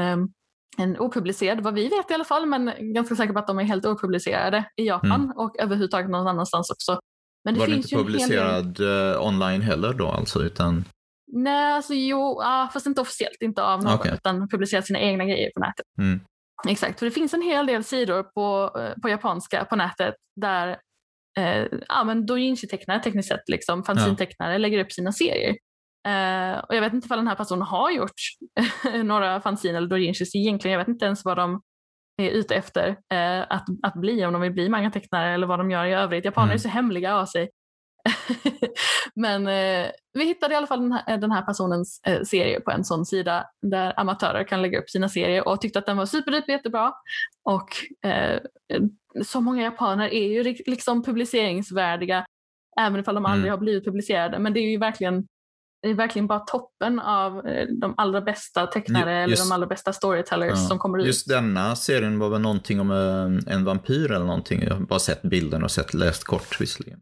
en opublicerad, vad vi vet i alla fall, men ganska säker på att de är helt opublicerade i Japan mm. och överhuvudtaget någon annanstans också. Men det var finns det inte publicerad del... Eh, online heller då alltså? Utan... Nej, alltså jo, ah, fast inte officiellt, inte av någon, okay. utan publicerat sina egna grejer på nätet. Mm. Exakt, för det finns en hel del sidor på, eh, på japanska på nätet där eh, ja, men doujinshi-tecknare tekniskt sett, liksom, fanzintecknare, ja. lägger upp sina serier. Eh, och jag vet inte om den här personen har gjort [LAUGHS] några fanzine eller doujinshis egentligen. Jag vet inte ens vad de är ute efter eh, att, att bli, om de vill bli mangatecknare eller vad de gör i övrigt. Japaner mm. är så hemliga av sig. [LAUGHS] Men eh, vi hittade i alla fall den här, den här personens eh, serie på en sån sida där amatörer kan lägga upp sina serier och tyckte att den var superduper jättebra. Och eh, så många japaner är ju liksom publiceringsvärdiga även ifall de aldrig mm. har blivit publicerade. Men det är ju verkligen det är verkligen bara toppen av eh, de allra bästa tecknare just, eller de allra bästa storytellers ja, som kommer ut. Just denna serien var väl någonting om en, en vampyr eller någonting. Jag har bara sett bilden och sett, läst kort visserligen.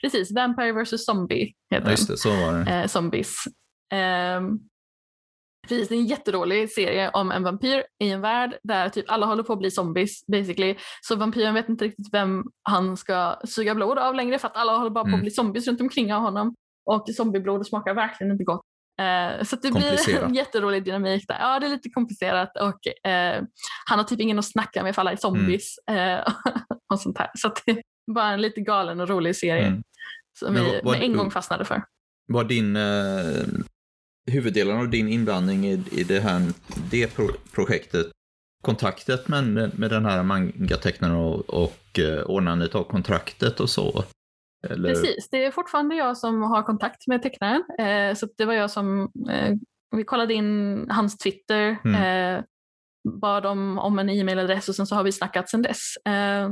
Precis, Vampire vs Zombie heter ja, just det, så var det. Eh, zombies. Eh, precis, det är en jättedålig serie om en vampyr i en värld där typ alla håller på att bli zombies basically. Så vampyren vet inte riktigt vem han ska suga blod av längre för att alla håller bara på att mm. bli zombies runt omkring honom. Och zombieblod smakar verkligen inte gott. Eh, så det blir en jätterolig dynamik där. Ja, det är lite komplicerat och eh, han har typ ingen att snacka med för alla är zombies. Mm. Eh, [LAUGHS] och sånt här. Så det är bara en lite galen och rolig serie mm. som Men, vi med en gång fastnade för. Var din eh, huvuddelen av din inblandning i, i det här det pro projektet kontaktet med, med den här mangatecknaren och, och eh, ordnandet av kontraktet och så? Eller? Precis, det är fortfarande jag som har kontakt med tecknaren. Eh, så det var jag som, eh, vi kollade in hans Twitter, mm. eh, bad om, om en e-mailadress och sen så har vi snackat sen dess. Eh,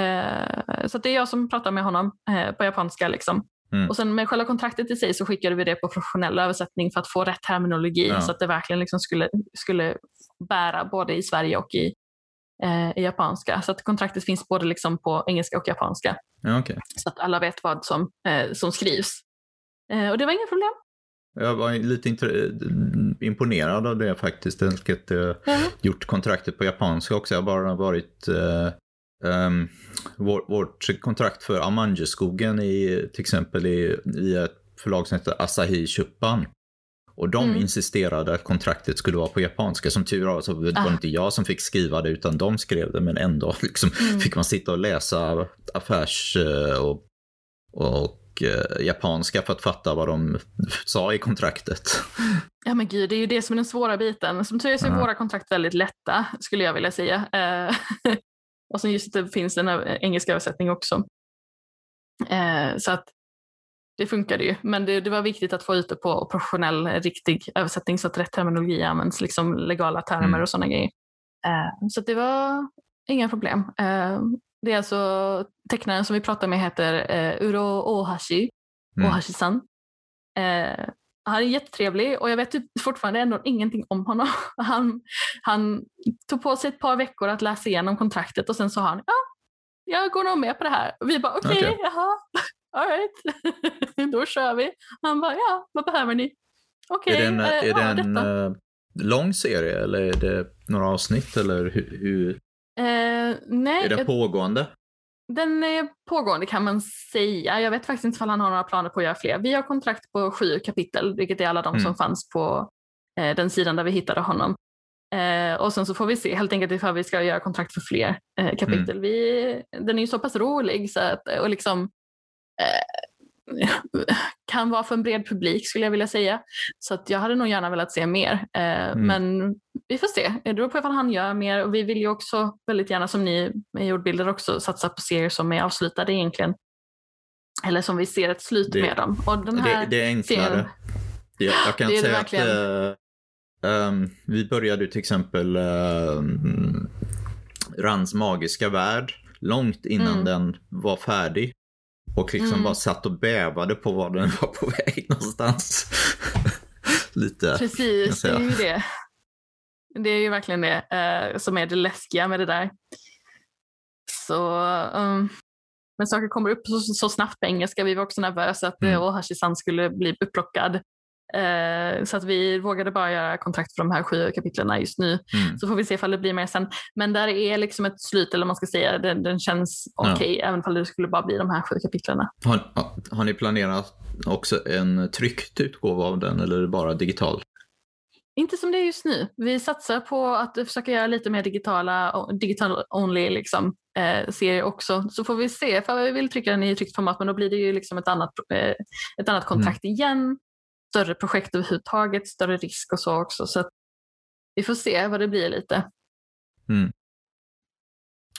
eh, så det är jag som pratar med honom eh, på japanska. Liksom. Mm. Och sen med själva kontraktet i sig så skickade vi det på professionell översättning för att få rätt terminologi Ja. så att det verkligen liksom skulle, skulle bära både i Sverige och i, i japanska. Så att kontraktet finns både liksom på engelska och japanska. Ja, okej. Så att alla vet vad som, eh, som skrivs. Eh, och det var inga problem. Jag var lite imponerad av det faktiskt. Jag jag Ja. gjort kontraktet på japanska också. Jag har bara varit... Eh, ehm, vår, vårt kontrakt för Amanjeskogen i till exempel i, i ett förlag som heter Asahi Shuppan. Och de Mm. insisterade att kontraktet skulle vara på japanska. Som tur var så var det Ah. inte jag som fick skriva det utan de skrev det. Men ändå [LAUGHS] liksom, Mm. fick man sitta och läsa affärs eh, och, och eh, japanska för att fatta vad de sa i kontraktet. Ja men gud, det är ju det som är den svåra biten. Som tur är så är Ja. våra kontrakt väldigt lätta, skulle jag vilja säga. Eh, [LAUGHS] och sen just att det finns en ö- engelsk översättning också. Så att det funkade ju. Men det, det var viktigt att få ut det på professionell, riktig översättning så att rätt terminologi används, liksom legala termer Mm. och sådana grejer. Eh, så det var inga problem. Eh, det är alltså tecknaren som vi pratar med heter eh, Uro Ohashi, Mm. Ohashi-san. Han är jättetrevlig och jag vet typ fortfarande ändå ingenting om honom. [LAUGHS] Han, han tog på sig ett par veckor att läsa igenom kontraktet och sen sa han ja, jag går nog med på det här. Och vi bara okej, Okej. jaha, all right. [LAUGHS] Då kör vi. Han bara ja, vad behöver ni? Okej, är det en, eh, är det ja, en eh, lång serie eller är det några avsnitt eller hur, hur Eh, nej, är det jag- pågående? Den är pågående kan man säga. Jag vet faktiskt inte om han har några planer på att göra fler. Vi har kontrakt på sju kapitel, vilket är alla de Mm. som fanns på eh, den sidan där vi hittade honom. Eh, och sen så får vi se helt enkelt ifall vi ska göra kontrakt för fler eh, kapitel. Mm. Vi, den är ju så pass rolig så att, och liksom eh, kan vara för en bred publik skulle jag vilja säga. Så att jag hade nog gärna velat se mer. Eh, Mm. Men vi får se. Det beror på ifall han gör mer. Och vi vill ju också väldigt gärna som ni med jordbilder också satsa på serier som är avslutade egentligen. Eller som vi ser ett slut Det- med dem. Och den här Det, det är enklare. serien- Jag, jag kan säga att eh, ehm, vi började till exempel ehm, Rans magiska värld långt innan Mm. den var färdig. Och liksom Mm. bara satt och bävade på var den var på [LAUGHS] väg någonstans. [LAUGHS] Lite. Precis, det är ju det. Det är ju verkligen det eh, som är det läskiga med det där. Så, um, men saker kommer upp så, så snabbt på engelska. Vi var också nervösa att Mm. mm. Ohashi-san skulle bli upplockad. Eh, så att vi vågade bara göra kontrakt för de här sju kapitlen just nu. Mm. Så får vi se ifall det blir mer sen. Men där är liksom ett slut, eller man ska säga, den, den känns Ja. okej, även om det skulle bara bli de här sju kapitlen. Har, har ni planerat också en tryckt utgåva av den eller bara digital? Inte som det är just nu. Vi satsar på att försöka göra lite mer digitala, digital only liksom, eh, serier också. Så får vi se, för vi vill trycka den i tryckt format men då blir det ju liksom ett annat, eh, ett annat kontrakt igen. Större projekt överhuvudtaget, större risk och så också. Så vi får se vad det blir lite.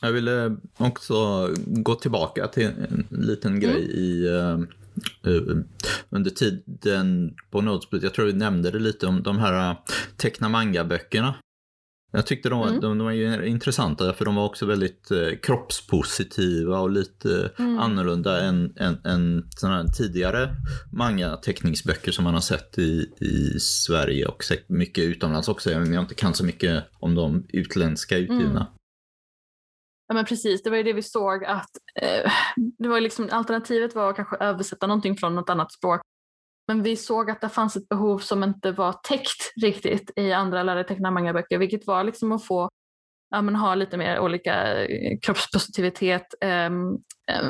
Jag ville också gå tillbaka till en liten grej i eh, eh, under tiden på Notesplit. Jag tror vi nämnde det lite om de här uh, teckna manga-böckerna. Jag tyckte de, Mm. de, de var ju intressanta för de var också väldigt eh, kroppspositiva och lite Mm. annorlunda än, än, än tidigare manga-teckningsböcker som man har sett i, i Sverige och mycket utomlands också. Jag, jag inte kan så mycket om de utländska utgivna. Ja men precis, det var ju det vi såg att eh, det var liksom, alternativet var att kanske översätta någonting från något annat språk. Men vi såg att det fanns ett behov som inte var täckt riktigt i andra lärare teckna manga-böcker, vilket var liksom att få ja, men ha lite mer olika eh, kroppspositivitet, eh,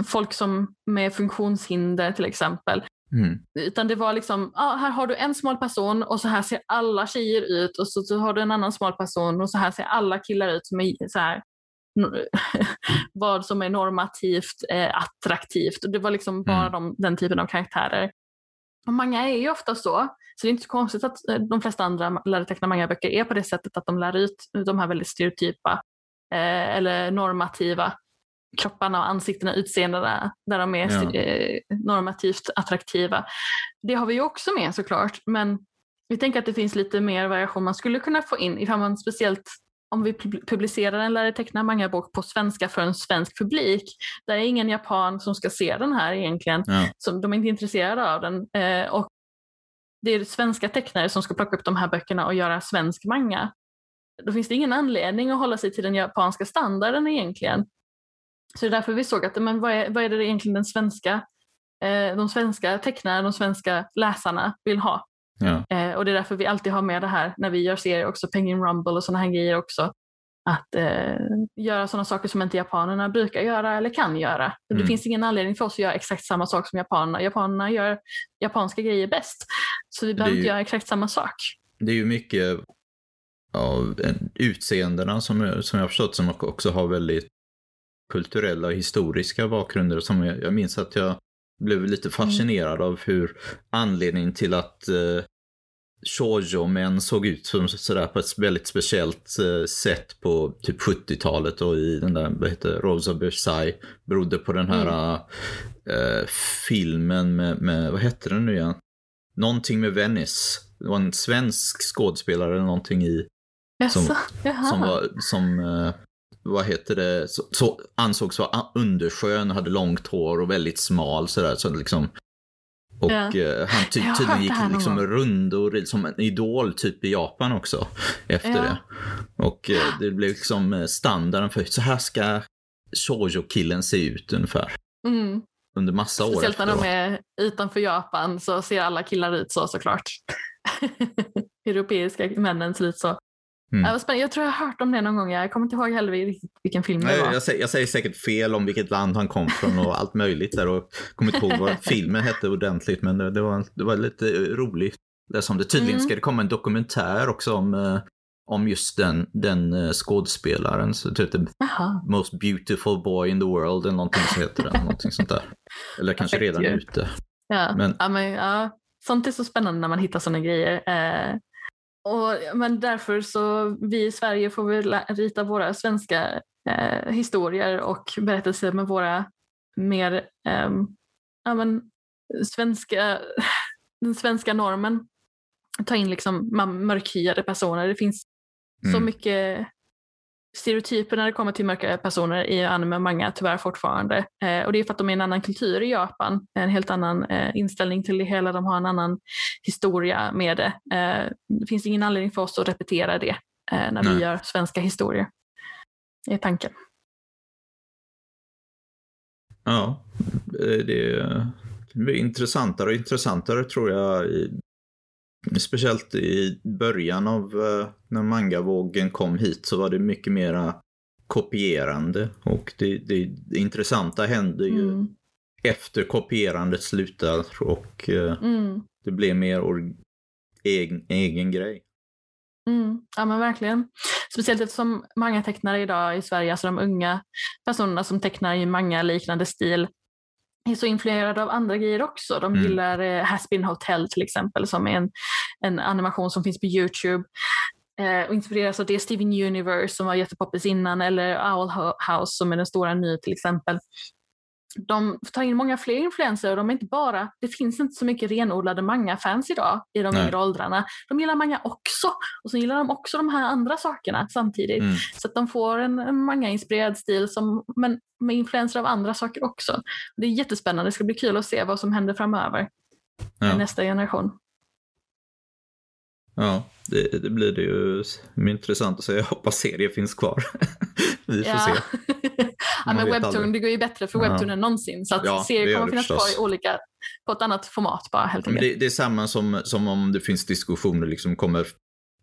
folk som med funktionshinder till exempel. Mm. Utan det var liksom, ah, här har du en smal person och så här ser alla tjejer ut och så, så har du en annan smal person och så här ser alla killar ut som är så här, [LAUGHS] vad som är normativt eh, attraktivt. Och det var liksom bara Mm. de, den typen av karaktärer. Och manga är ju ofta så, så det är inte så konstigt att eh, de flesta andra lärare teckna manga-böcker är på det sättet att de lär ut de här väldigt stereotypa eh, eller normativa kropparna och ansiktena, utseendena där de är Ja. eh, normativt attraktiva. Det har vi ju också med såklart, men vi tänker att det finns lite mer variation man skulle kunna få in ifall man speciellt om vi publicerar en lära teckna manga-bok på svenska för en svensk publik, där är ingen japan som ska se den här egentligen. Ja. Som, de är inte intresserade av den. Eh, och det är svenska tecknare som ska plocka upp de här böckerna och göra svensk manga. Då finns det ingen anledning att hålla sig till den japanska standarden egentligen. Så det är därför vi såg att men vad, är, vad är det egentligen den svenska, eh, de svenska tecknarna, de svenska läsarna vill ha. Ja. Eh, och det är därför vi alltid har med det här när vi gör serier också, Penguin Rumble och sådana här grejer också. Att eh, göra sådana saker som inte japanerna brukar göra eller kan göra. Mm. Det finns ingen anledning för oss att göra exakt samma sak som japanerna. Japanerna gör japanska grejer bäst. Så vi behöver ju, inte göra exakt samma sak. Det är ju mycket av utseendena som, som jag har förstått som också har väldigt kulturella och historiska bakgrunder. Som jag, jag minns att jag blev lite fascinerad mm. av hur anledningen till att eh, shoujo-män såg ut som sådär på ett väldigt speciellt eh, sätt på typ 70-talet och i den där, vad heter Rosa Versailles berodde på den här mm. eh, filmen med, med, vad hette den nu igen? Någonting med Venice. Det var en svensk skådespelare eller någonting i. Som, som var, som, eh, vad heter det, så, så ansågs vara underskön, hade långt hår och väldigt smal sådär. Så liksom, och ja. uh, han ty tydligen gick liksom rundor som en idol typ i Japan också efter ja. det. Och uh, det blev liksom eh, standarden för så här ska shoujo-killen se ut ungefär. Mm. Under massa år Speciellt när de är utanför Japan så ser alla killar ut så såklart. [LAUGHS] Europeiska männen ser ut så. Mm. Jag tror jag har hört om det någon gång. Jag kommer inte ihåg heller vilken film det var. Jag säger, jag säger, säkert fel om vilket land han kom från och allt möjligt där och kommer inte ihåg vad [LAUGHS] filmen hette ordentligt men det, det, var, det var lite roligt. Det som det tydligen mm. ska det komma en dokumentär också om, eh, om just den, den eh, skådespelaren. Så typ the Most beautiful boy in the world eller någonting så heter den. någonting sånt där. Eller kanske redan ute. Ja. Men, ja, men, ja. Sånt är så spännande när man hittar sådana grejer. Eh, och, men därför så vi i Sverige får väl rita våra svenska eh, historier och berättelser med våra mer eh, ja, men, svenska, [LAUGHS] den svenska normen. Ta in liksom mörkhyade personer. Det finns mm. så mycket stereotyper när det kommer till mörka personer i anime och manga tyvärr fortfarande. Eh, och det är för att de är en annan kultur i Japan, en helt annan eh, inställning till det hela, de har en annan historia med det. Eh, det finns ingen anledning för oss att repetera det eh, när Nej. vi gör svenska historier. Är tanken. Ja, det är intressantare och intressantare tror jag Speciellt i början av uh, när mangavågen kom hit så var det mycket mera kopierande och det, det, det intressanta hände ju mm. efter kopierandet slutade och uh, mm. det blev mer egen, egen grej. Mm, ja men verkligen. Speciellt eftersom många tecknare idag i Sverige, alltså de unga personerna som tecknar i manga liknande stil, är så influerade av andra grejer också. De mm. gillar eh, Haspin Hotel till exempel som är en, en animation som finns på Youtube. Eh, och inspireras av det, Steven Universe som var jättepoppis innan eller Owl House som är den stora nu till exempel de tar in många fler influenser och de är inte bara, det finns inte så mycket renodlade manga-fans idag i de yngre åldrarna. De gillar manga också och så gillar de också de här andra sakerna samtidigt. Mm. Så att de får en, en manga-inspirerad stil som, men med influenser av andra saker också. Det är jättespännande, det ska bli kul att se vad som händer framöver ja. i nästa generation. Ja, det, det, blir det ju intressant att se. Jag hoppas serien finns kvar. [LAUGHS] Vi får ja. se. [LAUGHS] ja, men Webtoon, det går ju bättre för Webtoon ja. än någonsin. Så att ja, serien kommer finnas kvar i olika, på ett annat format bara helt enkelt. Det, det, är samma som, som om det finns diskussioner, liksom kommer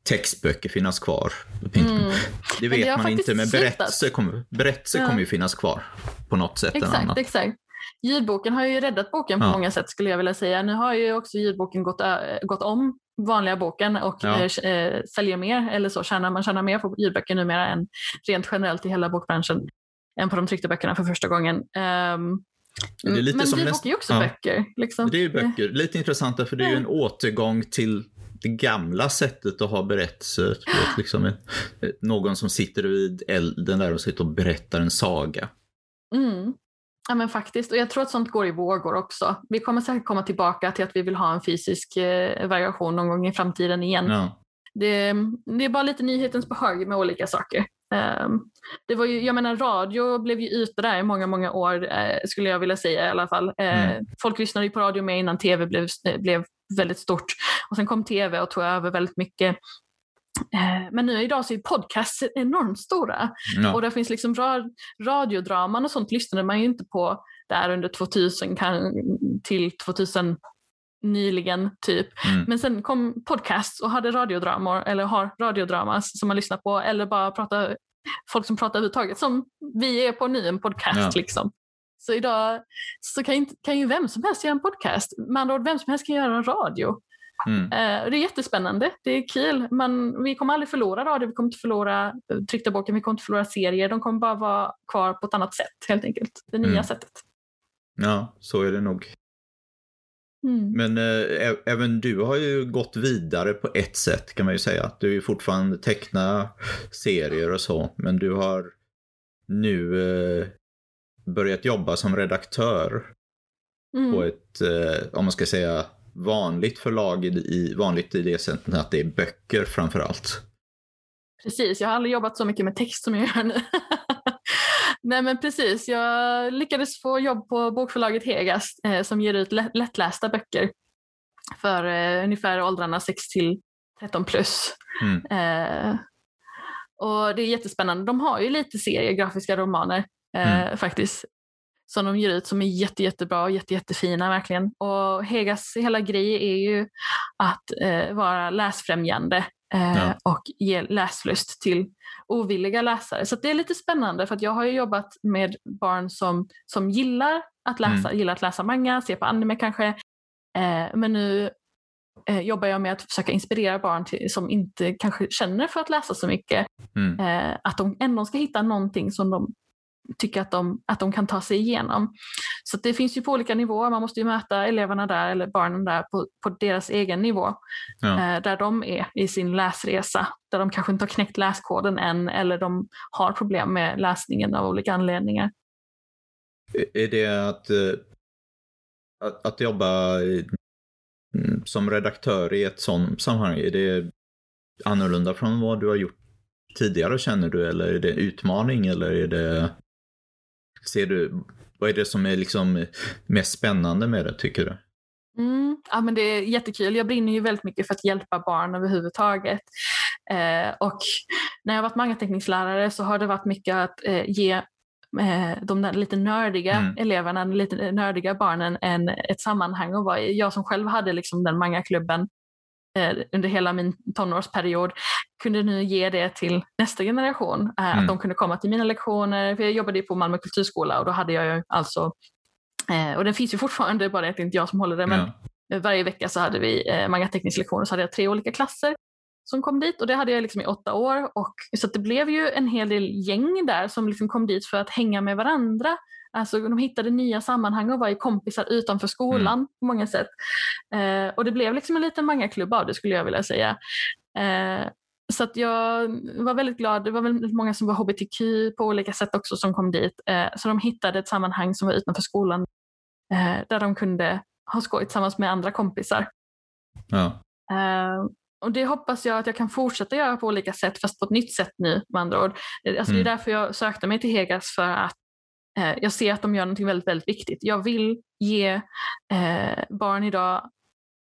textböcker finnas kvar? Mm. [LAUGHS] Det vet det man inte, men berättelser kommer, berättelser ja. kommer ju finnas kvar på något sätt. Exakt, annat. exakt. Ljudboken har ju räddat boken på ja. många sätt skulle jag vilja säga. Nu har ju också ljudboken gått, gått om vanliga boken och ja. äh, säljer mer, eller så tjänar man tjänar mer på ljudböcker numera än rent generellt i hela bokbranschen än på de tryckta böckerna för första gången. Um, men som ljudbok är ju också ja. böcker. Liksom. Det är ju böcker. Lite intressant för det är ju en återgång till det gamla sättet att ha berättelser. Liksom någon som sitter vid elden där och sitter och berättar en saga. Mm. Ja men faktiskt, och jag tror att sånt går i vågor också. Vi kommer säkert komma tillbaka till att vi vill ha en fysisk eh, variation någon gång i framtiden igen. Ja. det, det är bara lite nyhetens behag med olika saker. Um, det var ju, jag menar radio blev ju ute där i många, många år uh, skulle jag vilja säga i alla fall. Uh, mm. Folk lyssnade ju på radio med innan tv blev, blev väldigt stort och sen kom tv och tog över väldigt mycket. Uh, men nu idag så är podcasts enormt stora ja. och det finns liksom ra radiodraman och sånt lyssnade man ju inte på där under 2000 kan, till 2000 nyligen typ. Mm. Men sen kom podcasts och hade radiodramor eller har radiodramas som man lyssnar på eller bara pratar, folk som pratar överhuvudtaget som vi är på nu, en podcast ja. liksom. Så idag så kan, inte, kan ju vem som helst göra en podcast. Med andra ord, vem som helst kan göra en radio. Mm. Uh, det är jättespännande, det är kul. Men vi kommer aldrig förlora radio, vi kommer inte förlora tryckta boken, vi kommer inte förlora serier. De kommer bara vara kvar på ett annat sätt helt enkelt. Det nya mm. sättet. Ja, så är det nog. Mm. Men äh, även du har ju gått vidare på ett sätt kan man ju säga. Du är fortfarande teckna serier och så, men du har nu äh, börjat jobba som redaktör mm. på ett, äh, om man ska säga, vanligt förlag i, vanligt i det sättet att det är böcker framför allt. Precis, jag har aldrig jobbat så mycket med text som jag gör nu. [LAUGHS] Nej men precis, jag lyckades få jobb på bokförlaget Hegas eh, som ger ut lättlästa böcker för eh, ungefär åldrarna 6 till 13 plus. Mm. Eh, och det är jättespännande. De har ju lite seriegrafiska romaner eh, mm. faktiskt som de ger ut som är jätte, jättebra och jätte, jättefina verkligen. Och Hegas hela grej är ju att eh, vara läsfrämjande eh, ja. och ge läslust till ovilliga läsare. Så det är lite spännande för att jag har jobbat med barn som, som gillar att läsa, mm. gillar att läsa manga, se på anime kanske. Eh, men nu eh, jobbar jag med att försöka inspirera barn till, som inte kanske känner för att läsa så mycket. Mm. Eh, att de ändå ska hitta någonting som de tycker att de, att de kan ta sig igenom. Så det finns ju på olika nivåer, man måste ju möta eleverna där eller barnen där på, på deras egen nivå. Ja. Eh, där de är i sin läsresa, där de kanske inte har knäckt läskoden än eller de har problem med läsningen av olika anledningar. Är det att, eh, att, att jobba mm, som redaktör i ett sådant sammanhang, är det annorlunda från vad du har gjort tidigare känner du eller är det utmaning eller är det ser du, vad är det som är liksom mest spännande med det tycker du? Mm, ja, men det är jättekul. Jag brinner ju väldigt mycket för att hjälpa barn överhuvudtaget. Eh, och när jag varit mangateckningslärare så har det varit mycket att eh, ge eh, de där lite nördiga mm. eleverna, lite nördiga barnen en, ett sammanhang att vara i. Jag som själv hade liksom den mangaklubben under hela min tonårsperiod kunde nu ge det till nästa generation. Eh, mm. Att de kunde komma till mina lektioner. För jag jobbade på Malmö kulturskola och då hade jag ju alltså, eh, och den finns ju fortfarande, bara att det är inte jag som håller det, men ja. varje vecka så hade vi mangateknisk lektion och så hade jag tre olika klasser som kom dit och det hade jag liksom i åtta år. Och, så det blev ju en hel del gäng där som liksom kom dit för att hänga med varandra Alltså de hittade nya sammanhang och var i kompisar utanför skolan mm. på många sätt. Eh, och det blev liksom en liten mangaklubb av det skulle jag vilja säga. Eh, så att jag var väldigt glad. Det var väldigt många som var hbtq på olika sätt också som kom dit. Eh, så de hittade ett sammanhang som var utanför skolan eh, där de kunde ha skoj tillsammans med andra kompisar. Ja. Eh, och det hoppas jag att jag kan fortsätta göra på olika sätt fast på ett nytt sätt nu med andra ord. Alltså mm. Det är mm. därför jag sökte mig till Hegas för att Eh, jag ser att de gör något väldigt, väldigt viktigt. Jag vill ge eh, barn idag,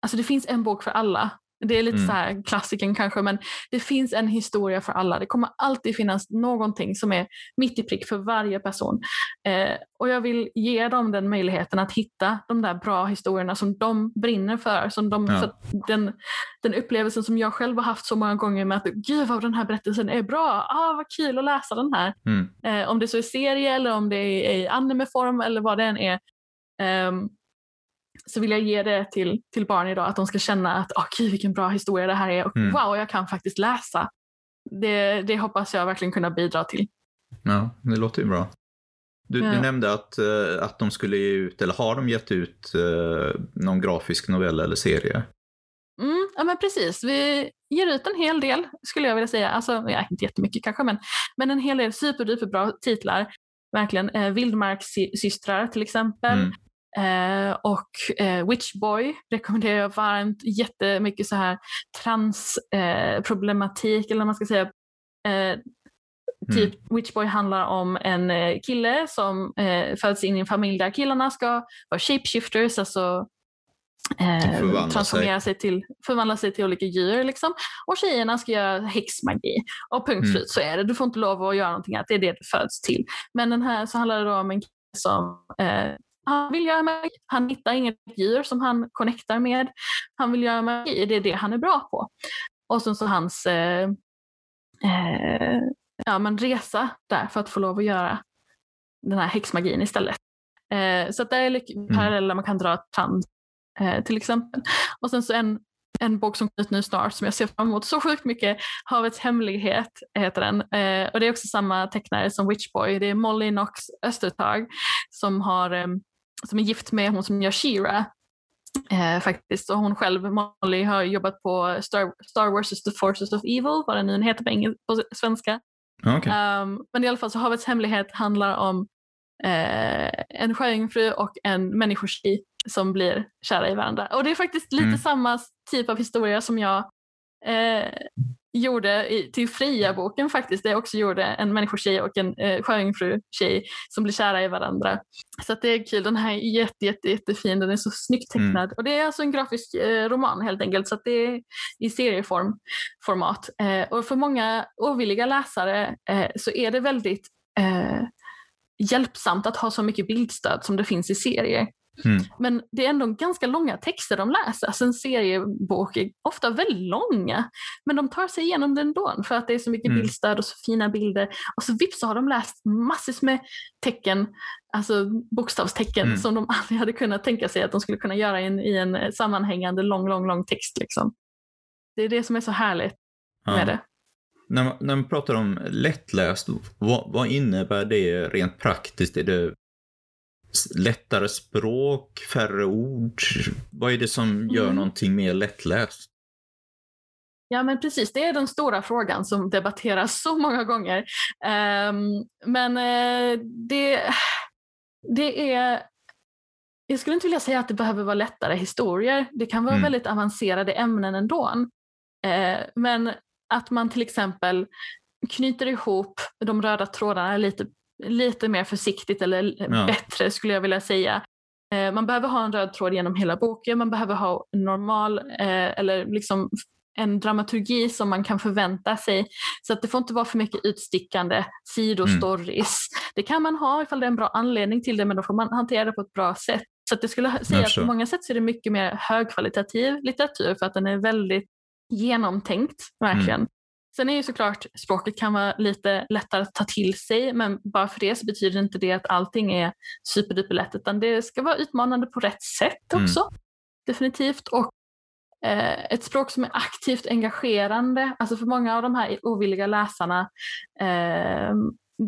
alltså det finns en bok för alla. Det är lite mm. så här klassiken kanske, men det finns en historia för alla. Det kommer alltid finnas någonting som är mitt i prick för varje person. Eh, och jag vill ge dem den möjligheten att hitta de där bra historierna som de brinner för. Som de, ja. för den, den upplevelsen som jag själv har haft så många gånger med att gud vad den här berättelsen är bra, ah, vad kul att läsa den här. Mm. Eh, om det så är serie eller om det är i animeform eller vad det än är. Um, så vill jag ge det till, till barn idag, att de ska känna att oh, gud, vilken bra historia det här är och mm. wow, jag kan faktiskt läsa. Det, det hoppas jag verkligen kunna bidra till. Ja, det låter ju bra. Du, ja. du nämnde att, uh, att de skulle ge ut, eller har de gett ut uh, någon grafisk novell eller serie? Mm, ja men precis, vi ger ut en hel del skulle jag vilja säga. Alltså, ja, inte jättemycket kanske, men, men en hel del superduperbra titlar. Verkligen. Eh, Vildmarkssystrar till exempel. Mm. Eh, och eh, Witchboy rekommenderar jag varmt. Jättemycket så här transproblematik, eh, eller vad man ska säga. Eh, Typ mm. Witchboy handlar om en eh, kille som eh, föds in i en familj där killarna ska vara shapeshifters, alltså eh, transformera sig. sig. till, förvandla sig till olika djur. Liksom. Och tjejerna ska göra häxmagi. Och punkt mm. slut så är det. Du får inte lov att göra någonting annat, det är det du föds till. Men den här så handlar det om en kille som han vill göra magi. Han hittar inget djur som han connectar med. Han vill göra magi, det är det han är bra på. Och sen så hans eh, eh, ja, men resa där för att få lov att göra den här häxmagin istället. Eh, så det är mm. paralleller man kan dra trans eh, till exempel. Och sen så en, en bok som kommer ut nu snart som jag ser fram emot så sjukt mycket, Havets hemlighet heter den. Eh, och det är också samma tecknare som Witchboy. Det är Molly Knox Östertag som, har, eh, som är gift med hon som gör Shira. Eh, faktiskt. Och hon själv, Molly, har jobbat på Star, Star Wars The Forces of Evil, vad den nu heter på, engelska, på svenska. Okay. Um, men i alla fall så Havets hemlighet handlar om eh, en sjöjungfru och en människotjej som blir kära i varandra. Och det är faktiskt lite mm. samma typ av historia som jag eh, gjorde i, till Freja-boken faktiskt, där jag också gjorde en människotjej och en eh, sjöjungfru-tjej som blir kära i varandra. Så det är kul, den här är jätte, jätte, jättefin, den är så snyggt mm. tecknad. Mm. Och det är alltså en grafisk eh, roman helt enkelt, så det är i serieform format. Eh, och för många ovilliga läsare eh, så är det väldigt eh, hjälpsamt att ha så mycket bildstöd som det finns i serier. Mm. Men det är ändå ganska långa texter de läser. Alltså en seriebok är ofta väldigt långa. Men de tar sig igenom det ändå för att det är så mycket mm. bildstöd och så fina bilder. Och så vips så har de läst massor med tecken, alltså bokstavstecken mm. som de aldrig hade kunnat tänka sig att de skulle kunna göra in, i en sammanhängande lång, lång, lång text. Liksom. Det är det som är så härligt ja. med det. När man, när man pratar om lättläst, vad, vad innebär det rent praktiskt? Är det lättare språk, färre ord? Vad är det som gör mm. någonting mer lättläst? Ja men precis, det är den stora frågan som debatteras så många gånger. Um, men uh, det, det är jag skulle inte vilja säga att det behöver vara lättare historier. Det kan vara mm. väldigt avancerade ämnen ändå. Uh, men att man till exempel knyter ihop de röda trådarna lite lite mer försiktigt eller ja. bättre skulle jag vilja säga. Eh, man behöver ha en röd tråd genom hela boken, man behöver ha en normal eh, eller liksom en dramaturgi som man kan förvänta sig. Så att det får inte vara för mycket utstickande sidostories. Mm. Det kan man ha ifall det är en bra anledning till det men då får man hantera det på ett bra sätt. Så att jag skulle säga att på många sätt så är det mycket mer högkvalitativ litteratur för att den är väldigt genomtänkt, verkligen. Mm. Sen är ju såklart språket kan vara lite lättare att ta till sig men bara för det så betyder inte det att allting är superduper lätt utan det ska vara utmanande på rätt sätt mm. också. Mm. Definitivt. Och eh, ett språk som är aktivt engagerande, alltså för många av de här ovilliga läsarna eh,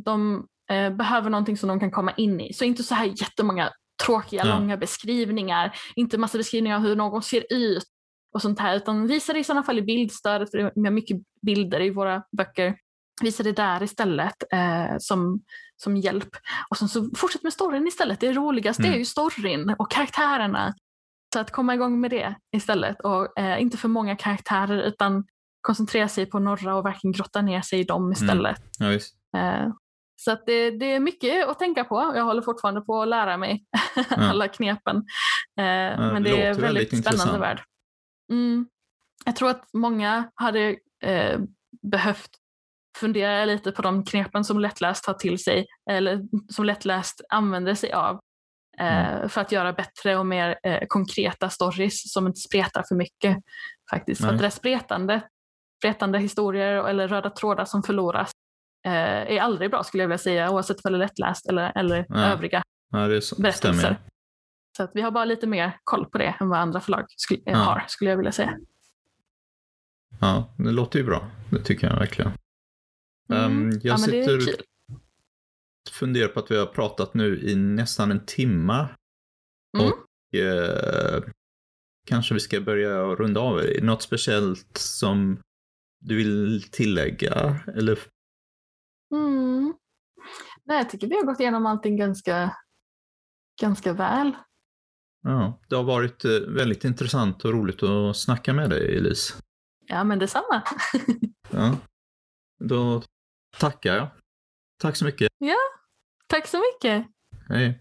de eh, behöver någonting som de kan komma in i. Så inte så här jättemånga tråkiga, ja. långa beskrivningar, inte massa beskrivningar av hur någon ser ut och sånt här, utan visa det i sådana fall i bildstödet, för vi har mycket bilder i våra böcker. Visa det där istället eh, som, som hjälp. Och sen så fortsätt med storyn istället. Det roligaste mm. är ju storyn och karaktärerna. Så att komma igång med det istället och eh, inte för många karaktärer utan koncentrera sig på några och verkligen grotta ner sig i dem mm. istället. Mm. Ja, eh, så att det, det, är mycket att tänka på. Jag håller fortfarande på att lära mig [LAUGHS] alla knepen. Eh, ja, men det är väldigt, väldigt spännande intressant. värld. Mm. Jag tror att många hade eh, behövt fundera lite på de knepen som lättläst tar till sig eller som lättläst använder sig av eh, mm. för att göra bättre och mer eh, konkreta stories som inte spretar för mycket. faktiskt. För att det spretande, spretande historier eller röda trådar som förloras eh, är aldrig bra skulle jag vilja säga oavsett om det är lättläst eller, eller ja. övriga ja, det så, berättelser. Stämmer. Så vi har bara lite mer koll på det än vad andra förlag skulle, ja. har, skulle jag vilja säga. Ja, det låter ju bra. Det tycker jag verkligen. Mm. Um, jag ja, sitter och funderar på att vi har pratat nu i nästan en timme. Mm. Och eh, kanske vi ska börja runda av. Något speciellt som du vill tillägga? Eller? Mm. Nej, jag tycker vi har gått igenom allting ganska, ganska väl. Ja, det har varit väldigt intressant och roligt att snacka med dig, Elise. Ja, men detsamma. [LAUGHS] ja. Då tackar jag. Tack så mycket. Ja, tack så mycket. Hej.